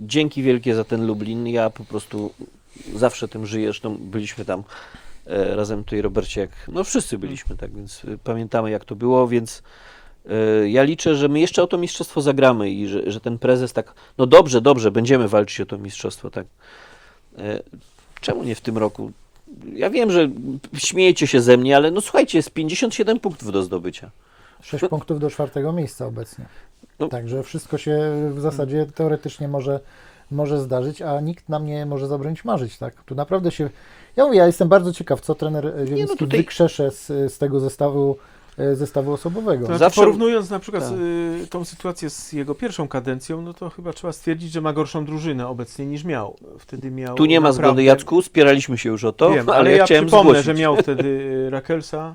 Dzięki wielkie za ten Lublin. Ja po prostu zawsze tym żyję. Zresztą byliśmy tam razem tutaj, Robercie, jak, no wszyscy byliśmy, tak więc pamiętamy jak to było, więc ja liczę, że my jeszcze o to mistrzostwo zagramy i że, że ten prezes tak, no dobrze, dobrze, będziemy walczyć o to mistrzostwo, tak. Czemu nie w tym roku? Ja wiem, że śmiejecie się ze mnie, ale no słuchajcie, jest 57 punktów do zdobycia. 6 punktów do czwartego miejsca obecnie. No. Także wszystko się w zasadzie teoretycznie może, może zdarzyć, a nikt nam nie może zabronić marzyć, tak? Tu naprawdę się... Ja mówię, ja jestem bardzo ciekaw, co trener Zieliński tutaj- wykrzesze z, z tego zestawu, zestawu osobowego. To znaczy, Zawsze- porównując na przykład Tak. y, tą sytuację z jego pierwszą kadencją, no to chyba trzeba stwierdzić, że ma gorszą drużynę obecnie niż miał. Wtedy miał Tu nie ma naprawdę- zgody, Jacku, spieraliśmy się już o to, Wiem, ale, ja, chciałem przypomnę, zgłosić. że miał wtedy y, Rakelsa,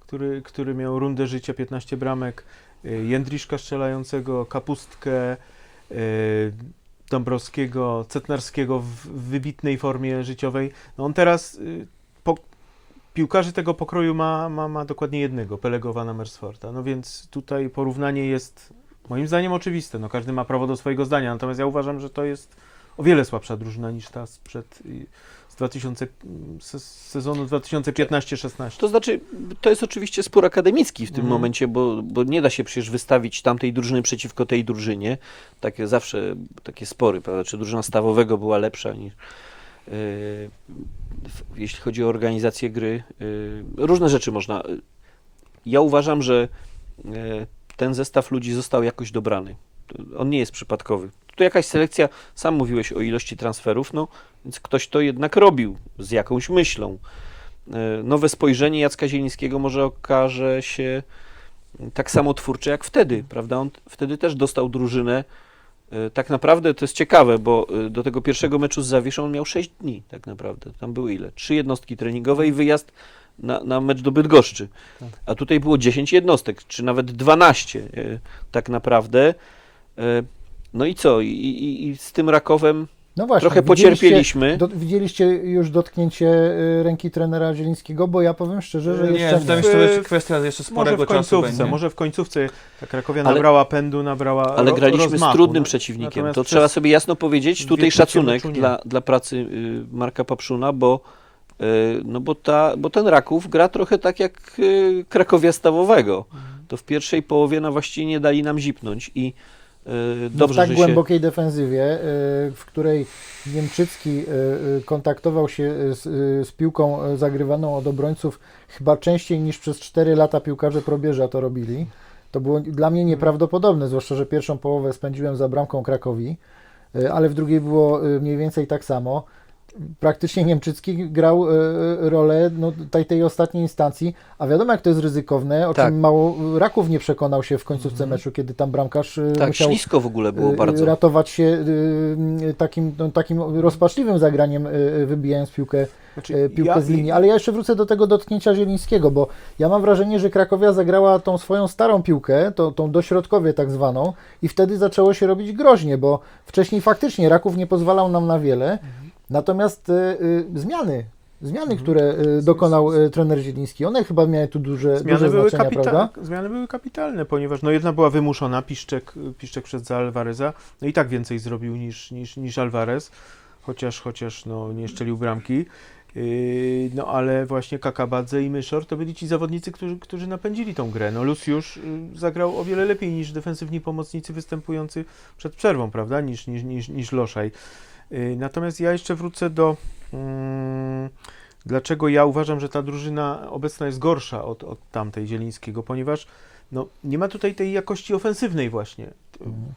który, który miał rundę życia, 15 bramek, Jędriszka strzelającego, Kapustkę, y, Dąbrowskiego, Cetnarskiego w wybitnej formie życiowej. No on teraz y, piłkarzy tego pokroju ma, ma, ma dokładnie jednego, Pelegowana Mersforta. No więc tutaj porównanie jest moim zdaniem oczywiste. No każdy ma prawo do swojego zdania, natomiast ja uważam, że to jest o wiele słabsza drużyna niż ta sprzed z 2000, se- sezonu 2015-16. To znaczy, to jest oczywiście spór akademicki w tym Mhm. momencie, bo, bo nie da się przecież wystawić tamtej drużyny przeciwko tej drużynie. Takie zawsze takie spory, prawda? Czy drużyna stawowego była lepsza niż. Yy, jeśli chodzi o organizację gry, yy, różne rzeczy można. Ja uważam, że yy, ten zestaw ludzi został jakoś dobrany. To- On nie jest przypadkowy. Tu jakaś selekcja, sam mówiłeś o ilości transferów, no więc ktoś to jednak robił z jakąś myślą. Nowe spojrzenie Jacka Zielińskiego może okaże się tak samo twórcze jak wtedy, prawda? On wtedy też dostał drużynę. E, Tak naprawdę to jest ciekawe, bo e, do tego pierwszego meczu z Zawiszą on miał 6 dni tak naprawdę. Tam były ile? Trzy jednostki treningowe i wyjazd na, na mecz do Bydgoszczy. Tak. A tutaj było 10 jednostek, czy nawet 12 e, tak naprawdę. No i co? I, i, i z tym Rakowem No właśnie, trochę widzieliście- pocierpieliśmy. Do, widzieliście już dotknięcie y, ręki trenera Zielińskiego, bo ja powiem szczerze, że Nie, jeszcze nie. że to jest kwestia jeszcze Może sporego w końcówce, czasu będzie. może w końcówce ta Krakowia Ale- nabrała pędu, nabrała Ale ro- graliśmy rozmachu, z trudnym no. przeciwnikiem. Natomiast To trzeba sobie jasno powiedzieć. Tutaj szacunek nie. dla, dla pracy y, Marka Papszuna, bo, y, no bo, ta, bo ten Raków gra trochę tak jak Krakowia Stawowego. To w pierwszej połowie no właściwie nie dali nam zipnąć i y, No w dobrze, tak że się... głębokiej defensywie, y, w której Niemczycki y, kontaktował się z, z piłką zagrywaną od obrońców chyba częściej niż przez 4 lata piłkarze probierza to robili. To było dla mnie nieprawdopodobne, zwłaszcza, że pierwszą połowę spędziłem za bramką Krakowi, ale w drugiej było mniej więcej tak samo. Praktycznie Niemczycki grał y, rolę no, tej, tej ostatniej instancji, a wiadomo jak to jest ryzykowne, o Tak. czym mało Raków nie przekonał się w końcówce meczu, kiedy tam bramkarz y, Tak, musiał ślisko w ogóle było y, bardzo. ratować się takim, no, takim rozpaczliwym zagraniem, wybijając piłkę, Znaczy, piłkę ja- z linii. Ale ja jeszcze wrócę do tego dotknięcia Zielińskiego, bo ja mam wrażenie, że Krakowia zagrała tą swoją starą piłkę, tą, tą dośrodkowie tak zwaną i wtedy zaczęło się robić groźnie, bo wcześniej faktycznie Raków nie pozwalał nam na wiele, natomiast y, y, zmiany, zmiany, które y, dokonał y, trener Zieliński, one chyba miały tu duże, Zmiany duże były, znaczenia, kapita- prawda? zmiany były kapitalne, ponieważ no jedna była wymuszona, Piszczek, Piszczek przed za Alvareza, no i tak więcej zrobił niż, niż, niż Alvarez, chociaż, chociaż no, nie szczelił bramki. Yy, no ale właśnie Kakabadze i Myszor to byli ci zawodnicy, którzy, którzy napędzili tą grę. No Luciusz y, zagrał o wiele lepiej niż defensywni pomocnicy występujący przed przerwą, prawda, niż, niż, niż, niż Loszaj. Yy, natomiast ja jeszcze wrócę do... Mm, Dlaczego ja uważam, że ta drużyna obecna jest gorsza od, od tamtej Zielińskiego? Ponieważ no, nie ma tutaj tej jakości ofensywnej właśnie.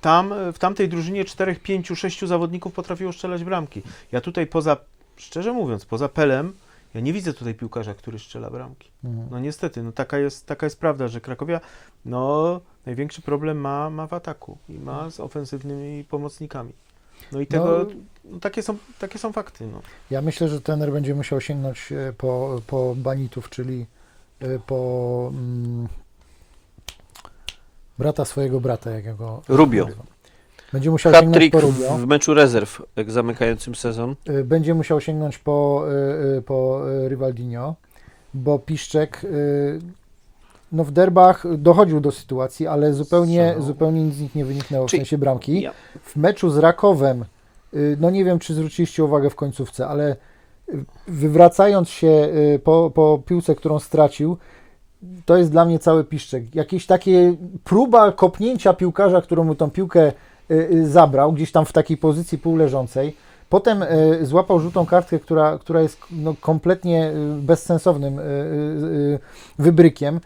Tam, w tamtej drużynie 4, 5, 6 zawodników potrafiło strzelać bramki. Ja tutaj poza, szczerze mówiąc, poza Pelem, Ja nie widzę tutaj piłkarza, który strzela bramki. Mhm. No niestety, no taka jest, taka jest prawda, że Krakowia no, największy problem ma, ma w ataku i ma z ofensywnymi pomocnikami. No i tego, no, takie, są, takie są fakty. No. Ja myślę, że trener będzie musiał sięgnąć e, po, po banitów, czyli e, po mm, brata swojego brata, jak ja go Rubio. Będzie musiał sięgnąć po Rubio. w meczu rezerw jak zamykającym sezon. E, Będzie musiał sięgnąć po, po Rivaldinho, bo Piszczek no w derbach dochodził do sytuacji, ale zupełnie, Co? zupełnie nic z nich nie wyniknęło w Czyli- sensie bramki. Ja, W meczu z Rakowem, y, no nie wiem, czy zwróciliście uwagę w końcówce, ale y, wywracając się y, po, po piłce, którą stracił, to jest dla mnie cały piszczek. Jakieś takie próba kopnięcia piłkarza, którą mu tą piłkę zabrał, gdzieś tam w takiej pozycji półleżącej. Potem złapał żółtą kartkę, która, która jest no, kompletnie bezsensownym wybrykiem.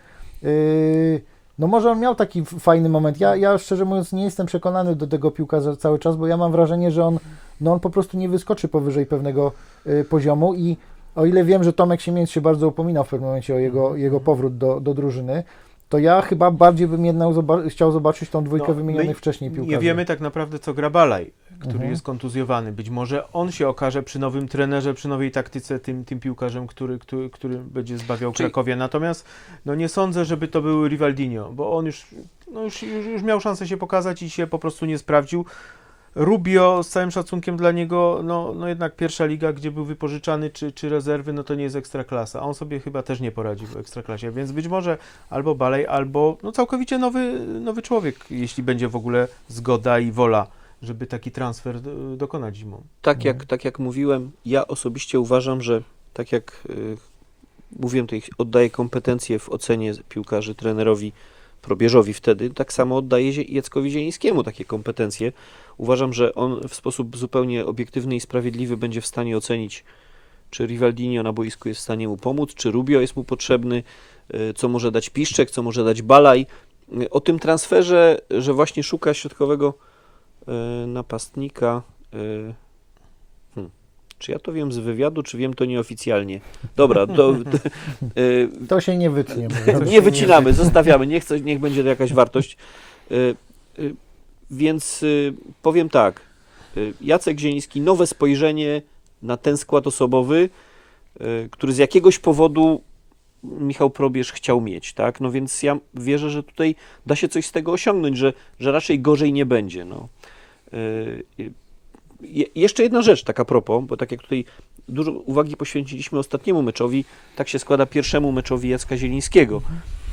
Y, no może on miał taki fajny moment. Ja, ja szczerze mówiąc nie jestem przekonany do tego piłkarza cały czas, bo ja mam wrażenie, że on, no on po prostu nie wyskoczy powyżej pewnego y, poziomu i o ile wiem, że Tomek Siemiec się bardzo upominał w pewnym momencie o jego, jego powrót do, do drużyny, to ja chyba bardziej bym jednak zoba- chciał zobaczyć tą dwójkę No, wymienionych my wcześniej piłkarzy. Nie wiemy tak naprawdę, co gra Balaj, który Mhm. jest kontuzjowany. Być może on się okaże przy nowym trenerze, przy nowej taktyce tym, tym piłkarzem, który, który, który będzie zbawiał Czyli- Krakowie. Natomiast no nie sądzę, żeby to był Rivaldinho, bo on już, no już, już, już miał szansę się pokazać i się po prostu nie sprawdził. Rubio, z całym szacunkiem dla niego, no, no jednak pierwsza liga, gdzie był wypożyczany, czy, czy rezerwy, no to nie jest ekstraklasa. A on sobie chyba też nie poradzi w ekstraklasie, więc być może albo Balej, albo no całkowicie nowy, nowy człowiek, jeśli będzie w ogóle zgoda i wola, żeby taki transfer do, dokonać zimą. tak, jak, tak jak mówiłem, ja osobiście uważam, że tak jak y, mówiłem, tutaj oddaję kompetencje w ocenie piłkarzy trenerowi Probierzowi wtedy, tak samo oddaję Zie- Jackowi Zielińskiemu takie kompetencje. Uważam, że on w sposób zupełnie obiektywny i sprawiedliwy będzie w stanie ocenić, czy Rivaldinho na boisku jest w stanie mu pomóc, czy Rubio jest mu potrzebny, y, co może dać Piszczek, co może dać Balaj. Y, O tym transferze, że właśnie szuka środkowego y, napastnika. Czy ja to wiem z wywiadu, czy wiem to nieoficjalnie? Dobra, to, y, To się nie wytnie. nie wycinamy, zostawiamy, niech, coś- niech będzie to jakaś wartość. Y, y, Więc powiem tak, Jacek Zieliński, nowe spojrzenie na ten skład osobowy, który z jakiegoś powodu Michał Probierz chciał mieć, tak? No więc ja wierzę, że tutaj da się coś z tego osiągnąć, że, że raczej gorzej nie będzie, no. Je- Jeszcze jedna rzecz, taka propos, bo tak jak tutaj dużo uwagi poświęciliśmy ostatniemu meczowi, tak się składa pierwszemu meczowi Jacka Zielińskiego.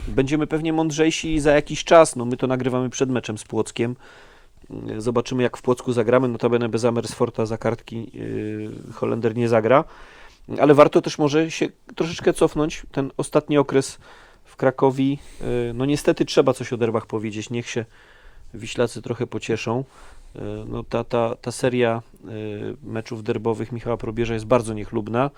Będziemy pewnie mądrzejsi za jakiś czas. No, my to nagrywamy przed meczem z Płockiem. Yy, Zobaczymy, jak w Płocku zagramy. Notabene bez Amersforta za kartki yy, Holender nie zagra. Ale warto też może się troszeczkę cofnąć. Ten ostatni okres w Krakowi. Yy, no niestety trzeba coś o derbach powiedzieć. Niech się Wiślacy trochę pocieszą. Yy, No, ta, ta, ta seria yy, meczów derbowych Michała Probierza jest bardzo niechlubna.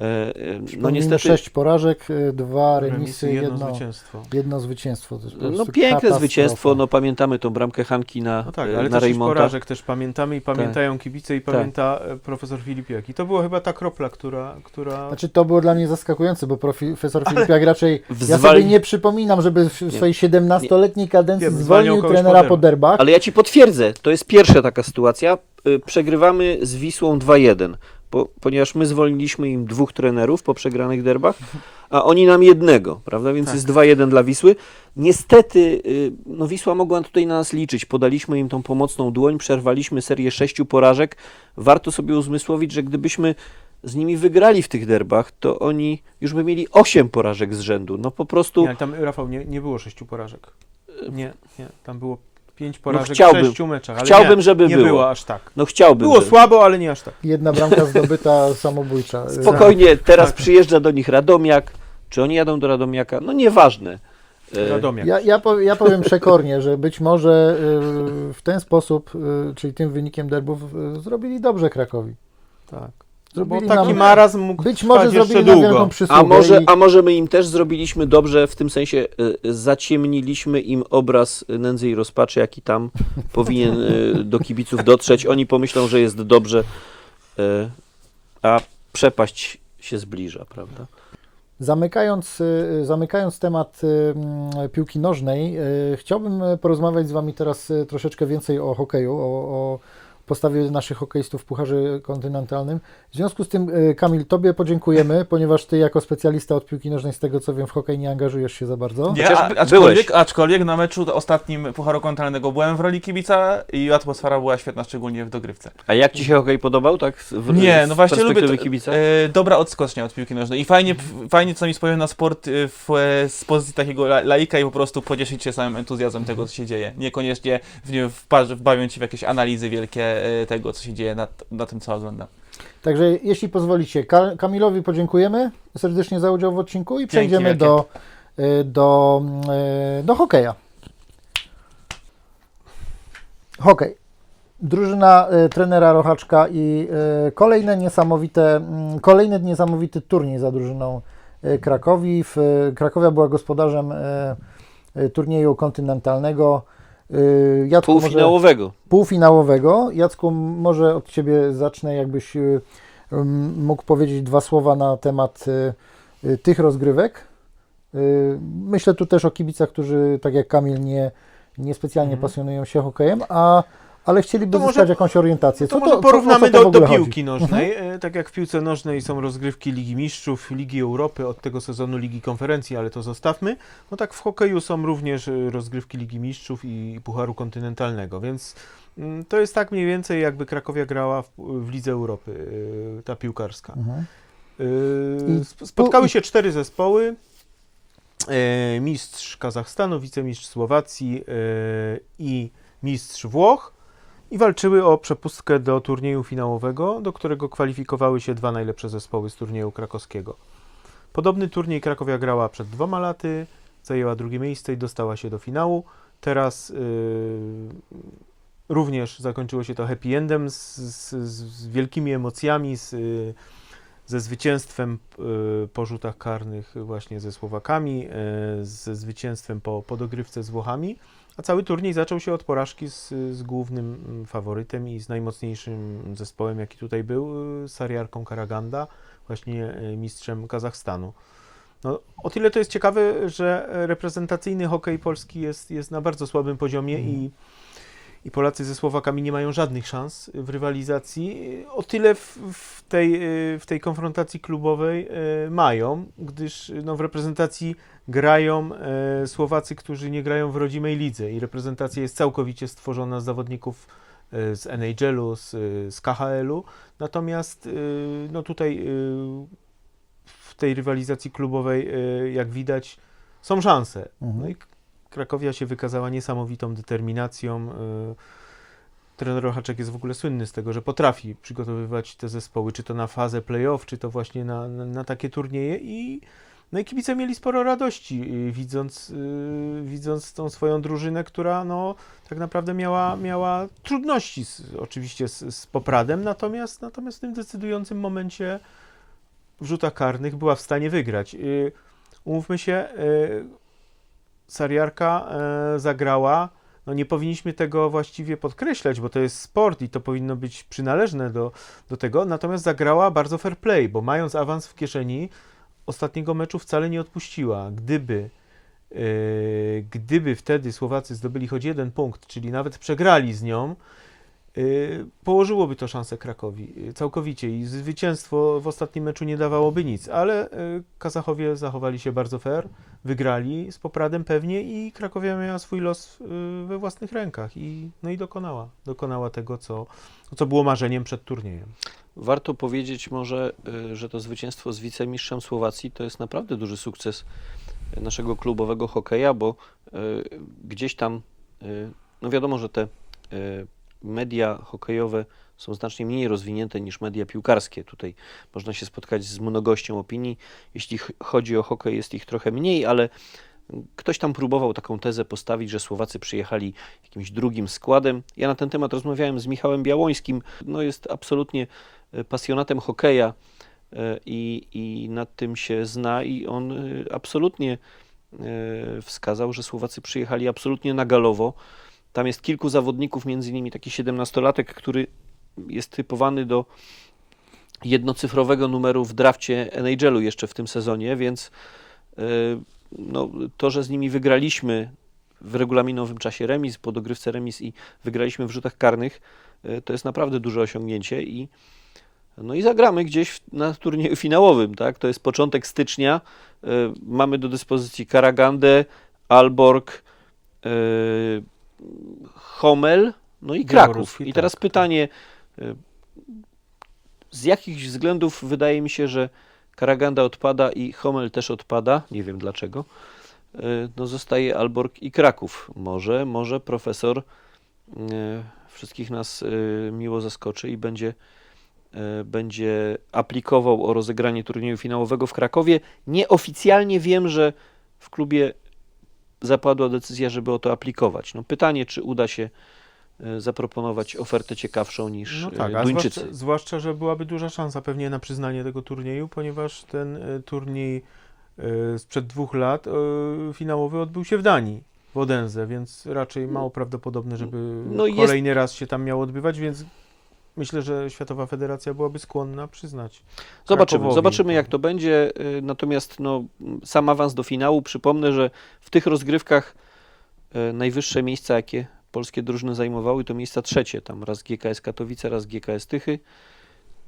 Yy, yy, No niestety sześć porażek, y, dwa Remisy, remisy, jedno, jedno, zwycięstwo. jedno zwycięstwo. To jest po No piękne katastrofa. zwycięstwo, no pamiętamy tą bramkę Hanki na, No tak, e, ale na też porażek też pamiętamy i pamiętają kibice i Tak. pamięta e, profesor Filip Jaki. To była chyba ta kropla, która... która... Znaczy to było dla mnie zaskakujące, bo profesor Filipiak raczej, ja sobie nie przypominam, żeby w swojej 17-letniej kadencji Nie, zwolnił trenera po po derbach. Ale ja ci potwierdzę, to jest pierwsza taka sytuacja. Y, Przegrywamy z Wisłą 2-1, bo, ponieważ my zwolniliśmy im dwóch trenerów po przegranych derbach, a oni nam jednego, prawda? Więc Tak. jest 2-1 dla Wisły. Niestety, y, no Wisła mogła tutaj na nas liczyć. Podaliśmy im tą pomocną dłoń, przerwaliśmy serię sześciu porażek. Warto sobie uzmysłowić, że gdybyśmy z nimi wygrali w tych derbach, to oni już by mieli 8 porażek z rzędu. No po prostu Nie, ale tam, Rafał, nie, nie było sześciu porażek. Nie, nie, tam było pięć porażek No chciałbym- w sześciu meczach. Ale chciałbym, nie, żeby nie było. było aż tak. no chciałbym. Było żeby- słabo, ale nie aż tak. Jedna bramka zdobyta samobójcza. Spokojnie, teraz przyjeżdża do nich Radomiak. Czy oni jadą do Radomiaka? No nieważne. E, Radomiak. Ja, ja, pow- ja powiem przekornie, że być może y, w ten sposób, y, czyli tym wynikiem derbów, zrobili dobrze Krakowi. Tak. Bo Zrobili taki nam, marazm mógł być może zrobili nam długo. przysługę. A może, i- a może my im też zrobiliśmy dobrze, w tym sensie e, zaciemniliśmy im obraz nędzy i rozpaczy, jaki tam powinien e, do kibiców dotrzeć. Oni pomyślą, że jest dobrze, e, a przepaść się zbliża, prawda? Zamykając, y, zamykając temat y, mm, piłki nożnej, y, chciałbym y, porozmawiać z Wami teraz y, troszeczkę więcej o hokeju, o, o postawie naszych hokeistów w Pucharze Kontynentalnym. W związku z tym, y, Kamil, Tobie podziękujemy, ponieważ Ty jako specjalista od piłki nożnej, z tego co wiem, w hokej nie angażujesz się za bardzo. Nie, Chociaż a, aczkolwiek, byłeś. aczkolwiek na meczu ostatnim Pucharu Kontynentalnego byłem w roli kibica i atmosfera była świetna, szczególnie w dogrywce. A jak Ci się hokej podobał, tak? W, Nie, no właśnie lubię kibica? e, dobra odskocznia od piłki nożnej i fajnie, fajnie co mi spojrzeć na sport e, w, e, z pozycji takiego la, laika i po prostu pocieszyć się samym entuzjazmem tego, co się dzieje. Niekoniecznie w, nie, wpa- wbawiąc się w jakieś analizy wielkie e, tego, co się dzieje na, na tym, co oglądam. Także jeśli pozwolicie, Ka- Kamilowi podziękujemy serdecznie za udział w odcinku i przejdziemy do, y, do, y, do hokeja. Hokej. Drużyna y, trenera Rochaczka i y, kolejne niesamowite, mm, kolejny niesamowity turniej za drużyną y, Krakowi. W, y, Krakowia była gospodarzem y, y, turnieju kontynentalnego. Y, Jacku, może- Półfinałowego. półfinałowego. Jacku, może od Ciebie zacznę, jakbyś y, mógł powiedzieć dwa słowa na temat y, tych rozgrywek. Myślę tu też o kibicach, którzy, tak jak Kamil, nie, nie specjalnie Mhm. pasjonują się hokejem, a, ale chcieliby To może- jakąś orientację. To Co może to, porównamy co, co do, do piłki chodzi? nożnej. E, Tak jak w piłce nożnej są rozgrywki Ligi Mistrzów, Ligi Europy, od tego sezonu Ligi Konferencji, ale to zostawmy. No tak w hokeju są również e, rozgrywki Ligi Mistrzów i Pucharu Kontynentalnego, więc mm, to jest tak mniej więcej jakby Krakowia grała w, w Lidze Europy, e, ta piłkarska. Mhm. Spotkały się cztery zespoły. Mistrz Kazachstanu, wicemistrz Słowacji i mistrz Włoch i walczyły o przepustkę do turnieju finałowego, do którego kwalifikowały się dwa najlepsze zespoły z turnieju krakowskiego. Podobny turniej Krakowia grała przed dwoma laty, zajęła drugie miejsce i dostała się do finału. Teraz y, również zakończyło się to happy endem z, z, z wielkimi emocjami, z, y, ze zwycięstwem y, po rzutach karnych właśnie ze Słowakami, y, ze zwycięstwem po, po dogrywce z Włochami. A cały turniej zaczął się od porażki z, z głównym mm, faworytem i z najmocniejszym zespołem, jaki tutaj był, y, Sariarką Karaganda, właśnie mistrzem Kazachstanu. No, o tyle to jest ciekawe, że reprezentacyjny hokej polski jest, jest na bardzo słabym poziomie i, i Polacy ze Słowakami nie mają żadnych szans w rywalizacji. O tyle w, w, tej, y, w tej konfrontacji klubowej y, mają, gdyż no, w reprezentacji grają Słowacy, którzy nie grają w rodzimej lidze i reprezentacja jest całkowicie stworzona z zawodników z NHL-u, z, z KHL-u. Natomiast no tutaj w tej rywalizacji klubowej, jak widać, są szanse. Mhm. No i K- Krakowia się wykazała niesamowitą determinacją. e, Trener Rochaczek jest w ogóle słynny z tego, że potrafi przygotowywać te zespoły, czy to na fazę playoff, czy to właśnie na, na, takie turnieje i no i kibice mieli sporo radości, y, widząc, y, widząc tą swoją drużynę, która no, tak naprawdę miała, miała trudności z, oczywiście z, z Popradem, natomiast, natomiast w tym decydującym momencie w rzutach karnych była w stanie wygrać. Y, Umówmy się, y, Sariarka y, zagrała, no nie powinniśmy tego właściwie podkreślać, bo to jest sport i to powinno być przynależne do, do tego, natomiast zagrała bardzo fair play, bo mając awans w kieszeni, ostatniego meczu wcale nie odpuściła. Gdyby, e, gdyby wtedy Słowacy zdobyli choć jeden punkt, czyli nawet przegrali z nią, e, położyłoby to szansę Krakowi e, całkowicie i zwycięstwo w ostatnim meczu nie dawałoby nic, ale e, Kazachowie zachowali się bardzo fair, wygrali z Popradem pewnie i Krakowia miała swój los we własnych rękach i, no i dokonała, dokonała tego, co, co było marzeniem przed turniejem. Warto powiedzieć może, y, że to zwycięstwo z wicemistrzem Słowacji to jest naprawdę duży sukces y, naszego klubowego hokeja, bo y, gdzieś tam, y, no wiadomo, że te y, media hokejowe są znacznie mniej rozwinięte niż media piłkarskie. Tutaj można się spotkać z mnogością opinii. Jeśli ch- chodzi o hokej, jest ich trochę mniej, ale ktoś tam próbował taką tezę postawić, że Słowacy przyjechali jakimś drugim składem. Ja na ten temat rozmawiałem z Michałem Białońskim. No jest absolutnie e, pasjonatem hokeja e, i, i nad tym się zna i on e, absolutnie wskazał, że Słowacy przyjechali absolutnie na galowo. Tam jest kilku zawodników, między innymi taki 17-latek, który jest typowany do jednocyfrowego numeru w drafcie NHL-u jeszcze w tym sezonie, więc y, no, to, że z nimi wygraliśmy w regulaminowym czasie remis, po dogrywce remis i wygraliśmy w rzutach karnych, y, to jest naprawdę duże osiągnięcie i no i zagramy gdzieś na turnieju finałowym, tak? To jest początek stycznia. Y, Mamy do dyspozycji Karagandę, Alborg, Homel, no i Kraków. I teraz tak, pytanie, y, z jakich względów wydaje mi się, że Karaganda odpada i Homel też odpada, nie wiem dlaczego. Y, No zostaje Alborg i Kraków. Może, może profesor y, wszystkich nas miło zaskoczy i będzie, będzie aplikował o rozegranie turnieju finałowego w Krakowie. Nieoficjalnie wiem, że w klubie zapadła decyzja, żeby o to aplikować. No pytanie, czy uda się y, zaproponować ofertę ciekawszą niż No y, tak, Duńczycy. zwłaszcza, zwłaszcza, że byłaby duża szansa pewnie na przyznanie tego turnieju, ponieważ ten e, turniej e, sprzed dwóch lat e, finałowy odbył się w Danii, w Odense, więc raczej mało prawdopodobne, żeby No jest- kolejny raz się tam miał odbywać, więc myślę, że Światowa Federacja byłaby skłonna przyznać. Zobaczymy, Krakowowi. zobaczymy jak to będzie. y, Natomiast no, sam awans do finału, przypomnę, że w tych rozgrywkach y, najwyższe miejsca, jakie polskie drużyny zajmowały, to miejsca trzecie. Tam raz GKS Katowice, raz GKS Tychy.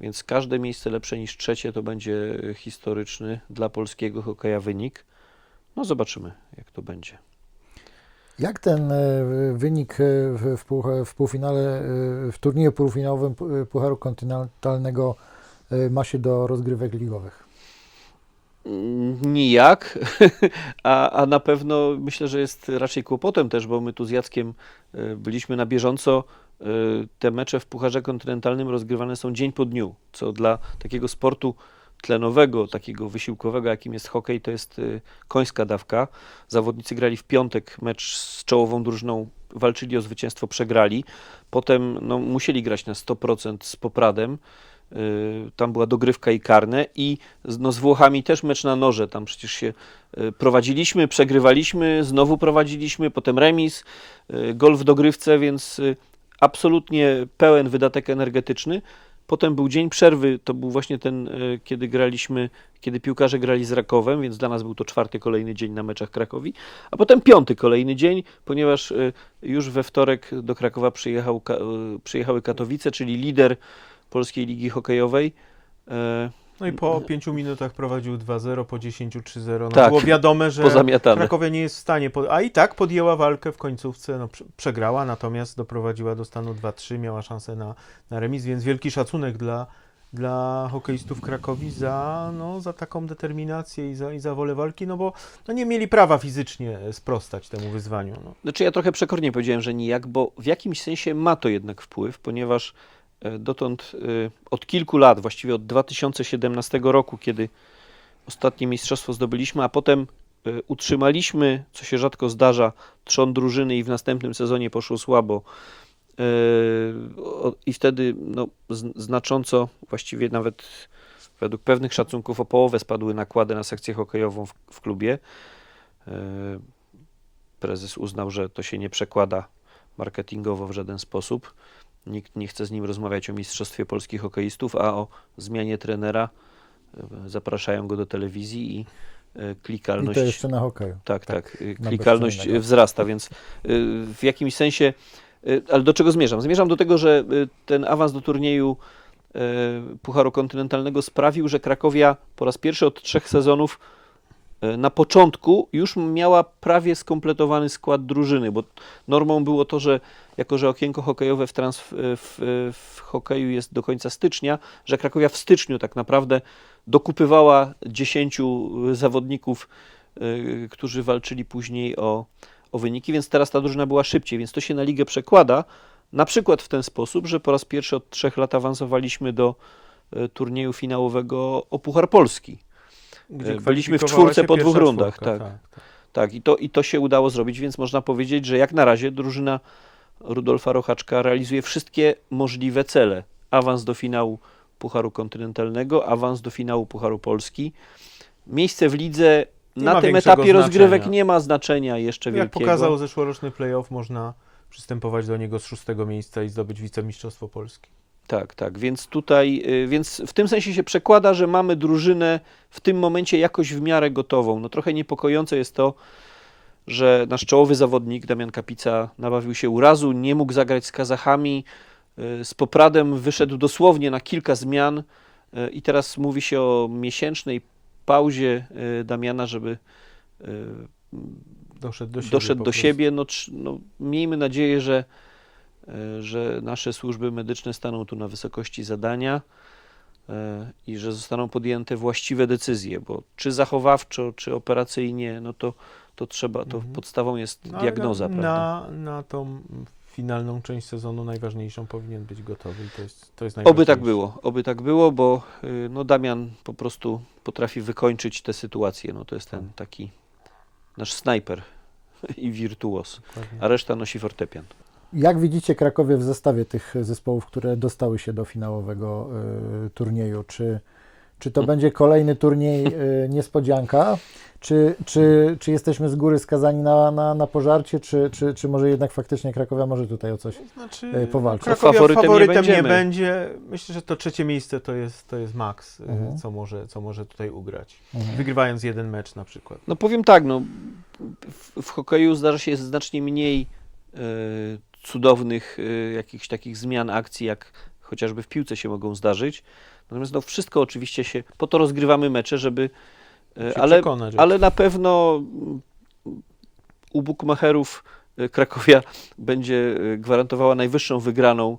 Więc każde miejsce lepsze niż trzecie to będzie y, historyczny dla polskiego hokeja wynik. No zobaczymy, jak to będzie. Jak ten e, wynik e, w, pół, w półfinale, e, w turnieju półfinałowym Pu- Pucharu Kontynentalnego ma się do rozgrywek ligowych? Mm, Nijak, a, a na pewno myślę, że jest raczej kłopotem też, bo my tu z Jackiem byliśmy na bieżąco. Te mecze w Pucharze Kontynentalnym rozgrywane są dzień po dniu, co dla takiego sportu tlenowego, takiego wysiłkowego, jakim jest hokej, to jest y, końska dawka. Zawodnicy grali w piątek mecz z czołową drużyną, walczyli o zwycięstwo, przegrali. Potem no, musieli grać na 100% z Popradem. Y, Tam była dogrywka i karne i no, z Włochami też mecz na noże. Tam przecież się y, prowadziliśmy, przegrywaliśmy, znowu prowadziliśmy, potem remis, gol w dogrywce, więc absolutnie pełen wydatek energetyczny. Potem był dzień przerwy, to był właśnie ten, y, kiedy graliśmy, kiedy piłkarze grali z Rakowem, więc dla nas był to czwarty kolejny dzień na meczach Krakowi, a potem piąty kolejny dzień, ponieważ y, już we wtorek do Krakowa przyjechał, y, przyjechały Katowice, czyli lider Polskiej Ligi Hokejowej. No i po pięciu minutach prowadził 2-0, po 10 3-0. No Tak, było wiadome, że. Krakowia nie jest w stanie, a i tak podjęła walkę w końcówce, no, prze- przegrała, natomiast doprowadziła do stanu 2-3, miała szansę na, na remis, więc wielki szacunek dla, dla hokeistów Krakowi za, no, za taką determinację i za, i za wolę walki, no bo no, nie mieli prawa fizycznie sprostać temu wyzwaniu. No. Znaczy ja trochę przekornie powiedziałem, że nijak, bo w jakimś sensie ma to jednak wpływ, ponieważ dotąd e, od kilku lat, właściwie od 2017 roku, kiedy ostatnie mistrzostwo zdobyliśmy, a potem e, utrzymaliśmy, co się rzadko zdarza, trzon drużyny i w następnym sezonie poszło słabo. E, I wtedy no, znacząco, właściwie nawet według pewnych szacunków o połowę spadły nakłady na sekcję hokejową w, w klubie. E, Prezes uznał, że to się nie przekłada marketingowo w żaden sposób. Nikt nie chce z nim rozmawiać o Mistrzostwie Polskich Hokeistów, a o zmianie trenera e, zapraszają go do telewizji i e, I klikalność. to jeszcze na hokeju. Tak, tak. na Klikalność y, wzrasta, więc y, w jakimś sensie. Ale do czego zmierzam? Zmierzam do tego, że ten awans do turnieju Pucharu Kontynentalnego sprawił, że Krakowia po raz pierwszy od trzech sezonów na początku już miała prawie skompletowany skład drużyny, bo normą było to, że jako, że okienko hokejowe w, transf- w, w hokeju jest do końca stycznia, że Krakowia w styczniu tak naprawdę dokupywała 10 zawodników, y, którzy walczyli później o, o wyniki, więc teraz ta drużyna była szybciej, więc to się na ligę przekłada. Na przykład w ten sposób, że po raz pierwszy od trzech lat awansowaliśmy do turnieju finałowego o Puchar Polski. Gdzie E, byliśmy w czwórce po dwóch rundach, czwórka, tak. Tak, i to, i to się udało zrobić, więc można powiedzieć, że jak na razie drużyna Rudolfa Rochaczka realizuje wszystkie możliwe cele. Awans do finału Pucharu Kontynentalnego, awans do finału Pucharu Polski. Miejsce w lidze Nie na tym etapie rozgrywek znaczenia. nie ma znaczenia jeszcze Jak wielkiego. pokazał zeszłoroczny playoff, można przystępować do niego z szóstego miejsca i zdobyć wicemistrzostwo Polski. Tak, tak, więc tutaj, y, więc w tym sensie się przekłada, że mamy drużynę w tym momencie jakoś w miarę gotową. No trochę niepokojące jest to, że nasz czołowy zawodnik Damian Kapica nabawił się urazu, nie mógł zagrać z Kazachami, y, z Popradem wyszedł dosłownie na kilka zmian y, i teraz mówi się o miesięcznej pauzie Damiana, żeby Doszedł do siebie. doszedł do siebie. No, no, miejmy nadzieję, że, że nasze służby medyczne staną tu na wysokości zadania e, i że zostaną podjęte właściwe decyzje, bo czy zachowawczo, czy operacyjnie, no to, to trzeba, to Mhm. podstawą jest No, diagnoza, na, prawda? Na, na tą finalną część sezonu najważniejszą powinien być gotowy to jest, to jest Oby tak było, oby tak było, bo y, no, Damian po prostu potrafi wykończyć tę sytuację. No, to jest ten taki nasz snajper i wirtuos, Dokładnie. a reszta nosi fortepian. Jak widzicie Krakowie w zestawie tych zespołów, które dostały się do finałowego y, turnieju? Czy, czy to będzie kolejny turniej y, niespodzianka? Czy, czy, czy jesteśmy z góry skazani na, na, na pożarcie, czy, czy, czy może jednak faktycznie Krakowia może tutaj o coś? Znaczy, e, powalczyć. Krakowia Faworytem nie faworytem, nie, będziemy. będzie. Myślę, że to trzecie miejsce to jest, to jest maks, e, Mhm. co, może, co może tutaj ugrać. Mhm. Wygrywając jeden mecz na przykład. No powiem tak, no, w, w hokeju zdarza się znacznie mniej e, cudownych e, jakichś takich zmian akcji, jak chociażby w piłce się mogą zdarzyć. Natomiast no, wszystko oczywiście się, po to rozgrywamy mecze, żeby, Się ale, przekonać, ale na pewno mm, u bukmacherów e, Krakowia będzie gwarantowała najwyższą wygraną,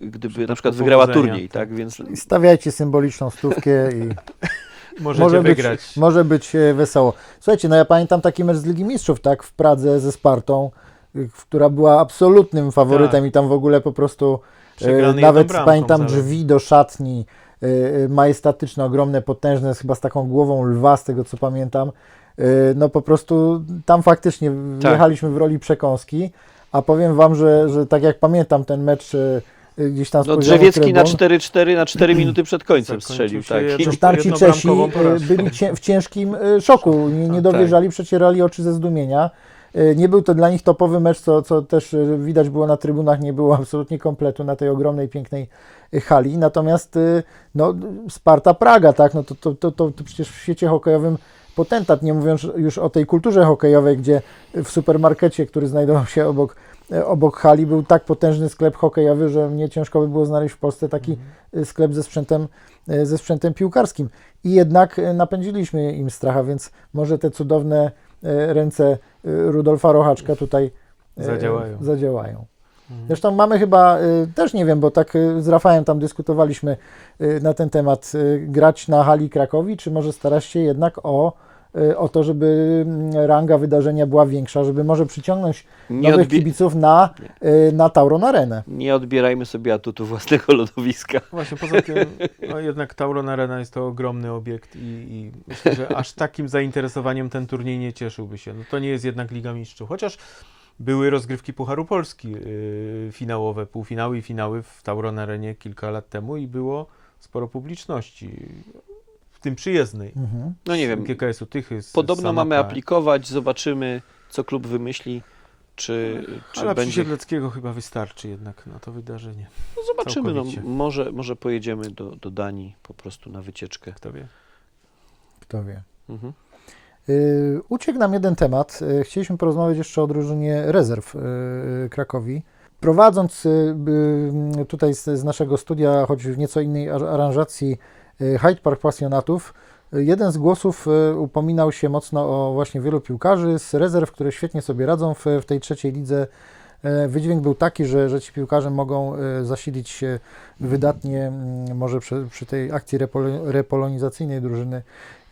gdyby na przykład wygrała turniej, tak. tak, więc Stawiajcie symboliczną stówkę i możecie może być, wygrać. może być e, wesoło. Słuchajcie, no ja pamiętam taki mecz z Ligi Mistrzów, tak, w Pradze ze Spartą, y, która była absolutnym faworytem Tak. i tam w ogóle po prostu e, Przegrany nawet pamiętam drzwi do szatni e, majestatyczne, ogromne, potężne, chyba z taką głową lwa, z tego co pamiętam. No po prostu tam faktycznie Tak. wjechaliśmy w roli przekąski, a powiem Wam, że, że tak jak pamiętam ten mecz gdzieś tam z no, Drzewiecki na trybun, 4-4 na 4 minuty przed końcem strzelił, tak. Przecież tam ci Czesi byli cię, w ciężkim szoku, nie, nie Tak. dowierzali, przecierali oczy ze zdumienia. E, Nie był to dla nich topowy mecz, co, co też e, widać było na trybunach, nie było absolutnie kompletu na tej ogromnej, pięknej e, hali. Natomiast no, Sparta Praga, tak, no to, to, to, to, to przecież w świecie hokejowym potentat, nie mówiąc już o tej kulturze hokejowej, gdzie w supermarkecie, który znajdował się obok, obok hali, był tak potężny sklep hokejowy, że mnie ciężko by było znaleźć w Polsce taki e, sklep ze sprzętem, ze sprzętem piłkarskim. I jednak napędziliśmy im stracha, więc może te cudowne ręce e, Rudolfa Rochaczka tutaj e, Zadziałają. zadziałają. Mhm. Zresztą mamy chyba, też nie wiem, bo tak z Rafałem tam dyskutowaliśmy na ten temat, grać na hali Krakowi, czy może starać się jednak o, o to, żeby mm, ranga wydarzenia była większa, żeby może przyciągnąć Nie, nowych odbi- kibiców na, y, na Tauron Arenę. nie odbierajmy sobie atutu własnego lodowiska. Właśnie poza tym, no jednak Tauron Arena jest to ogromny obiekt i, i myślę, że aż takim zainteresowaniem ten turniej nie cieszyłby się. No to nie jest jednak Liga Mistrzów, chociaż były rozgrywki Pucharu Polski yy, finałowe, półfinały i finały w Tauron Arenie kilka lat temu i było sporo publiczności, tym przyjezdnej. Mhm. No nie wiem, GKS-u Tychy. z- z podobno mamy aplikować, zobaczymy, co klub wymyśli, czy, czy Ale będzie... Siedleckiego chyba wystarczy jednak na to wydarzenie. No zobaczymy, no, może, może pojedziemy do, do Danii po prostu na wycieczkę. Kto wie? Kto wie. Mhm. Y, Uciekł nam jeden temat. Y, Chcieliśmy porozmawiać jeszcze o drużynie rezerw y, Krakowi. Prowadząc tutaj z, z naszego studia, choć w nieco innej ar- aranżacji, Hyde Park Pasjonatów, y, jeden z głosów y, upominał się mocno o właśnie wielu piłkarzy z rezerw, które świetnie sobie radzą w, w tej trzeciej lidze. Y, Wydźwięk był taki, że, że ci piłkarze mogą y, zasilić się wydatnie, mm, może przy, przy tej akcji repolo- repolonizacyjnej drużyny y, y,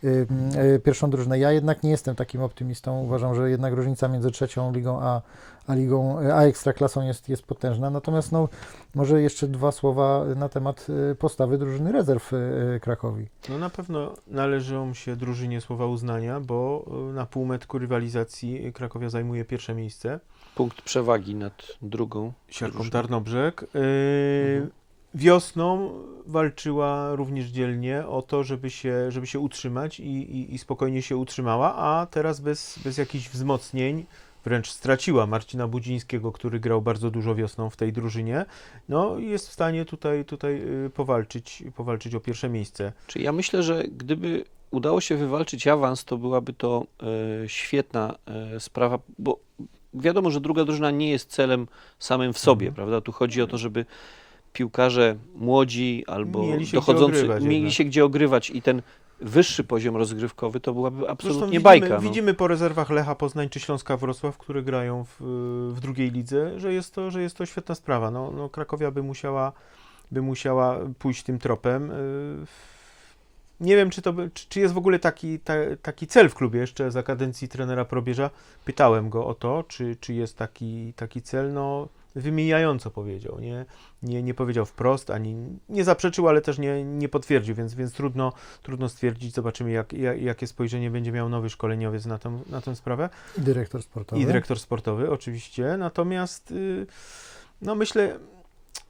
pierwszą drużynę. Ja jednak nie jestem takim optymistą. Uważam, że jednak różnica między trzecią ligą a, a ligą, a ekstraklasą jest, jest potężna. Natomiast no, może jeszcze dwa słowa na temat y, postawy drużyny rezerw y, y, Krakowi. No na pewno należą się drużynie słowa uznania, bo y, na półmetku rywalizacji Krakowia zajmuje pierwsze miejsce. Punkt przewagi nad drugą. Siarką. Tarnobrzeg. Y, Mhm. Wiosną walczyła również dzielnie o to, żeby się, żeby się utrzymać i, i, i spokojnie się utrzymała, a teraz bez, bez jakichś wzmocnień wręcz straciła Marcina Budzińskiego, który grał bardzo dużo wiosną w tej drużynie, no jest w stanie tutaj, tutaj y, powalczyć, powalczyć o pierwsze miejsce. Czyli ja myślę, że gdyby udało się wywalczyć awans, to byłaby to e, świetna e, sprawa, bo wiadomo, że druga drużyna nie jest celem samym w sobie, Mhm. prawda? Tu chodzi o to, żeby piłkarze młodzi albo Mieli się gdzie dochodzący ogrywać mieli jednak. się gdzie ogrywać i ten wyższy poziom rozgrywkowy to byłaby Zresztą absolutnie widzimy, bajka. No. widzimy po rezerwach Lecha Poznań czy Śląska Wrocław, które grają w, w drugiej lidze, że jest to, że jest to świetna sprawa. No, no Krakowia by musiała, by musiała pójść tym tropem. Y, Nie wiem, czy, to, czy, czy jest w ogóle taki, ta, taki cel w klubie jeszcze za kadencji trenera Probierza. Pytałem go o to, czy, czy jest taki, taki cel. No, wymijająco powiedział. Nie, nie, nie powiedział wprost, ani nie zaprzeczył, ale też nie, nie potwierdził, więc, więc trudno, trudno stwierdzić. Zobaczymy, jak, jak, jakie spojrzenie będzie miał nowy szkoleniowiec na tę, na tę sprawę. I dyrektor sportowy. I dyrektor sportowy, oczywiście. Natomiast y, no myślę,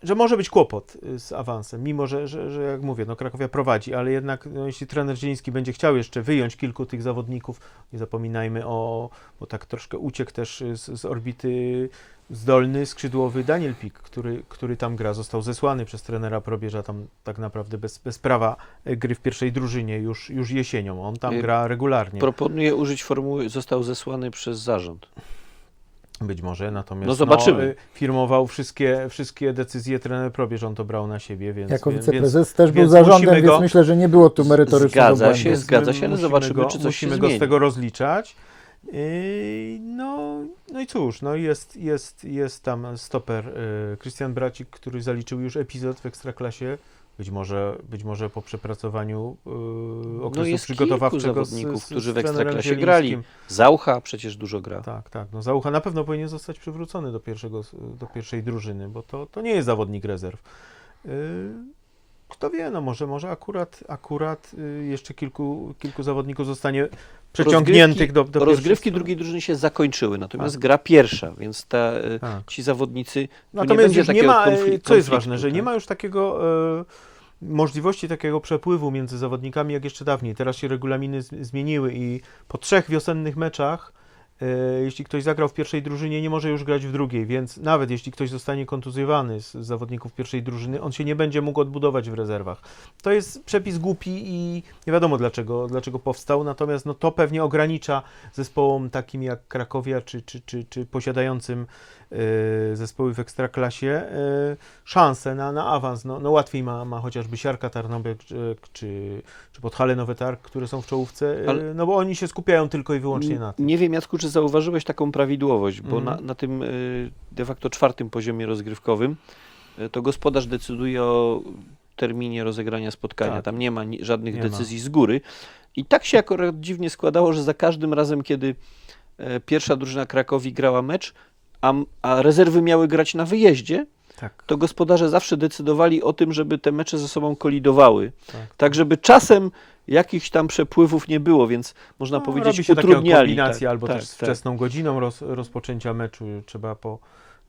że może być kłopot y, z awansem, mimo że, że, że jak mówię, no Krakowia prowadzi, ale jednak no, jeśli trener Zieliński będzie chciał jeszcze wyjąć kilku tych zawodników, nie zapominajmy o, bo tak troszkę uciekł też y, z, z orbity zdolny skrzydłowy Daniel Pik, który, który tam gra, został zesłany przez trenera Probierza tam tak naprawdę bez, bez prawa y, gry w pierwszej drużynie już, już jesienią. On tam Y, gra regularnie. Proponuję użyć formuły został zesłany przez zarząd. Być może, natomiast No zobaczymy. No, firmował wszystkie, wszystkie decyzje trener Probierz, on to brał na siebie, więc... Jako więc- wiceprezes też był więc zarządem, musimy więc go- myślę, że nie było tu merytorycznego Zgadza się, więc zgadza się, ale musimy zobaczymy, go, czy coś musimy się go zmieni. z tego rozliczać. Yy, no, no i cóż, no jest, jest, jest tam stoper Krystian Bracik, który zaliczył już epizod w Ekstraklasie. Być może, być może po przepracowaniu y, okresu No jest przygotowawczego kilku zawodników, z, którzy z w trenerem Ekstraklasie grali. Zaucha przecież dużo gra. Tak, tak. No Załucha na pewno powinien zostać przywrócony do, pierwszego, do pierwszej drużyny, bo to, to nie jest zawodnik rezerw. Yy, kto wie, no może, może akurat, akurat yy, jeszcze kilku, kilku zawodników zostanie przeciągniętych do, do Rozgrywki drugiej drużyny się zakończyły, natomiast Tak. gra pierwsza, więc ta, Tak. ci zawodnicy. Nie Natomiast będzie już nie ma, e, co jest ważne, że nie tak? ma już takiego e, możliwości takiego przepływu między zawodnikami jak jeszcze dawniej. Teraz się regulaminy zmieniły i po trzech wiosennych meczach, jeśli ktoś zagrał w pierwszej drużynie, nie może już grać w drugiej, więc nawet jeśli ktoś zostanie kontuzjowany z zawodników pierwszej drużyny, on się nie będzie mógł odbudować w rezerwach. To jest przepis głupi i nie wiadomo dlaczego, dlaczego powstał, natomiast no, to pewnie ogranicza zespołom takim jak Krakowia, czy, czy, czy, czy posiadającym e, zespoły w Ekstraklasie e, szansę na, na awans. No, no łatwiej ma, ma chociażby Siarka Tarnobek czy, czy, czy Podhale Nowy Targ, które są w czołówce, e, Ale- no bo oni się skupiają tylko i wyłącznie na tym. Nie wiem, Jacku, czy zauważyłeś taką prawidłowość, bo Mhm. na, na tym y, de facto czwartym poziomie rozgrywkowym y, to gospodarz decyduje o terminie rozegrania spotkania. Tak. Tam nie ma ni- żadnych Nie ma. decyzji z góry. I tak się akurat dziwnie składało, że za każdym razem, kiedy pierwsza drużyna Krakowi grała mecz, a, a rezerwy miały grać na wyjeździe, Tak, to gospodarze zawsze decydowali o tym, żeby te mecze ze sobą kolidowały. tak. Tak, żeby czasem jakichś tam przepływów nie było, więc można No, powiedzieć, robi się utrudniali. kombinację tak, albo tak, też z tak. wczesną godziną roz, rozpoczęcia meczu. Trzeba po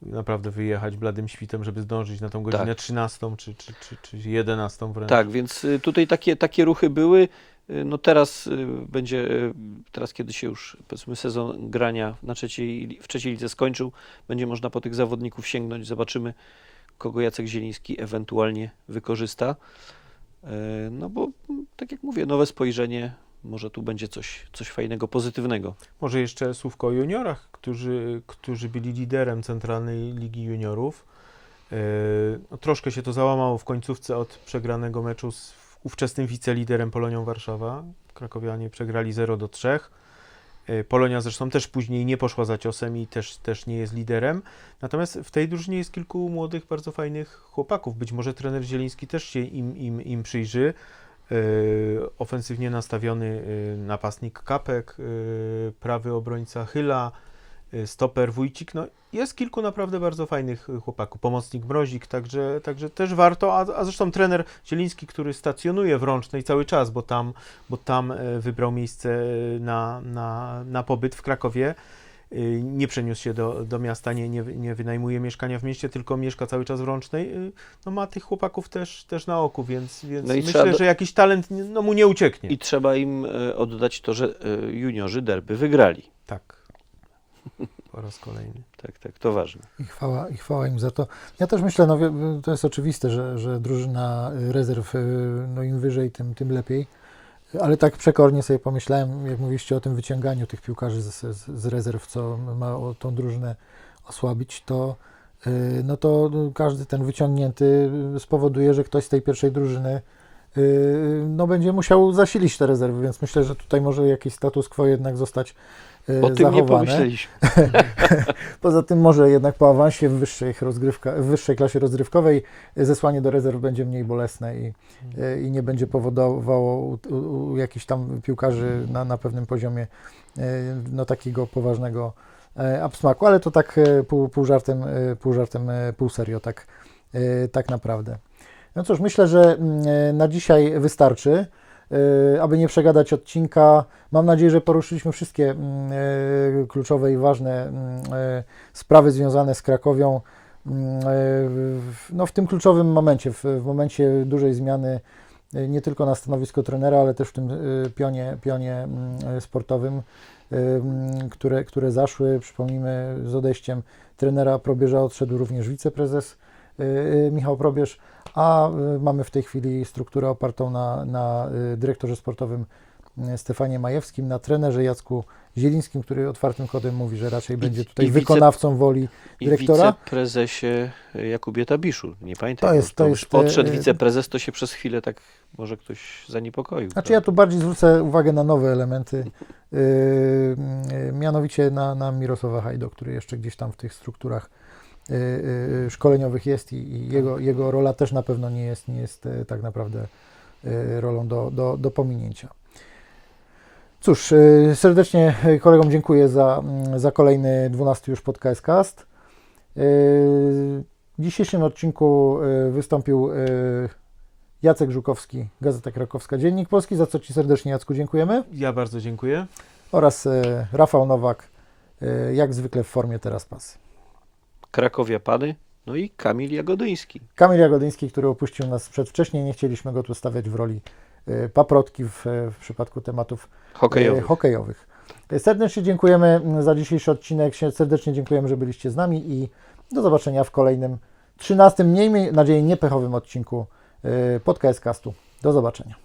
naprawdę wyjechać bladym świtem, żeby zdążyć na tą godzinę Tak. 13 czy, czy, czy, czy 11 wręcz. Tak, więc y, tutaj takie, takie ruchy były. Y, No teraz y, będzie, teraz kiedy się już powiedzmy sezon grania na trzeciej, w trzeciej lidze skończył, będzie można po tych zawodników sięgnąć. Zobaczymy, kogo Jacek Zieliński ewentualnie wykorzysta. No bo tak jak mówię, nowe spojrzenie, może tu będzie coś, coś fajnego, pozytywnego. Może jeszcze słówko o juniorach, którzy, którzy byli liderem Centralnej Ligi Juniorów. Yy, troszkę się to załamało w końcówce od przegranego meczu z ówczesnym wiceliderem Polonią Warszawa. Krakowianie przegrali 0 do 3. Yy, Polonia zresztą też później nie poszła za ciosem i też, też nie jest liderem. Natomiast w tej drużynie jest kilku młodych, bardzo fajnych chłopaków. Być może trener Zieliński też się im, im, im przyjrzy. Yy, ofensywnie nastawiony yy, napastnik Kapek, yy, prawy obrońca Chyla, stoper Wójcik. No, jest kilku naprawdę bardzo fajnych chłopaków. Pomocnik Mrozik, także, także też warto. A, a zresztą trener Zieliński, który stacjonuje w Rącznej cały czas, bo tam, bo tam wybrał miejsce na, na, na pobyt w Krakowie. Yy, Nie przeniósł się do, do miasta, nie, nie, nie wynajmuje mieszkania w mieście, tylko mieszka cały czas w Rącznej. Yy, No ma tych chłopaków też, też na oku, więc, więc No myślę, do- że jakiś talent no, mu nie ucieknie. I trzeba im e, oddać to, że e, juniorzy derby wygrali. Tak. po raz kolejny. Tak, tak, to ważne. I chwała, I chwała im za to. Ja też myślę, no to jest oczywiste, że, że drużyna y, rezerw, y, no im wyżej, tym, tym lepiej. Ale tak przekornie sobie pomyślałem, jak mówiliście o tym wyciąganiu tych piłkarzy z, z, rezerw, co ma tą drużynę osłabić, to y, no to każdy ten wyciągnięty spowoduje, że ktoś z tej pierwszej drużyny no będzie musiał zasilić te rezerwy, więc myślę, że tutaj może jakiś status quo jednak zostać y, O tym nie pomyśleliśmy. Poza tym może jednak po awansie w wyższej, rozgrywka, w wyższej klasie rozgrywkowej zesłanie do rezerw będzie mniej bolesne i, i nie będzie powodowało u, u, u jakichś tam piłkarzy na, na pewnym poziomie no, takiego poważnego absmaku, ale to tak pół, pół żartem, pół żartem, pół serio, tak, tak naprawdę. No cóż, myślę, że mm, e, na dzisiaj wystarczy. E, Aby nie przegadać odcinka, mam nadzieję, że poruszyliśmy wszystkie mm, e, kluczowe i ważne mm, sprawy związane z Krakowią. No, w tym kluczowym momencie, w, momencie dużej zmiany, nie tylko na stanowisku trenera, ale też w tym pionie, pionie sportowym, które, które zaszły. Przypomnijmy, z odejściem trenera Probierza odszedł również wiceprezes Michał Probierz, a e, mamy w tej chwili strukturę opartą na, na dyrektorze sportowym Stefanie Majewskim, na trenerze Jacku Zielińskim, który otwartym kodem mówi, że raczej I- będzie tutaj i wice- wykonawcą woli I Dyrektora? wiceprezesie Jakubie Tabiszu. Nie pamiętam. To jest- to już jest, e, podszedł wiceprezes, to się przez chwilę tak może ktoś zaniepokoił. Znaczy ja tu bardziej zwrócę uwagę na nowe elementy, yy, mianowicie na, na Mirosława Hajdo, który jeszcze gdzieś tam w tych strukturach szkoleniowych jest i, i jego, jego rola też na pewno nie jest, nie jest yy, tak naprawdę rolą do, do, do pominięcia. Cóż, serdecznie kolegom dziękuję za, mm, za kolejny 12 już podcast cast. Yy, W dzisiejszym odcinku wystąpił Jacek Żukowski, Gazeta Krakowska, Dziennik Polski, za co Ci serdecznie Jacku dziękujemy. Ja bardzo dziękuję. Oraz Rafał Nowak, jak zwykle w formie teraz pasy. Krakowia Pany, no i Kamil Jagodyński. Kamil Jagodyński, który opuścił nas przedwcześnie, nie chcieliśmy go tu stawiać w roli e, paprotki w, w przypadku tematów e, Hokejowy. hokejowych. E, Serdecznie dziękujemy za dzisiejszy odcinek, serdecznie dziękujemy, że byliście z nami i do zobaczenia w kolejnym 13, miejmy nadzieję niepechowym odcinku e, podcastu. Do zobaczenia.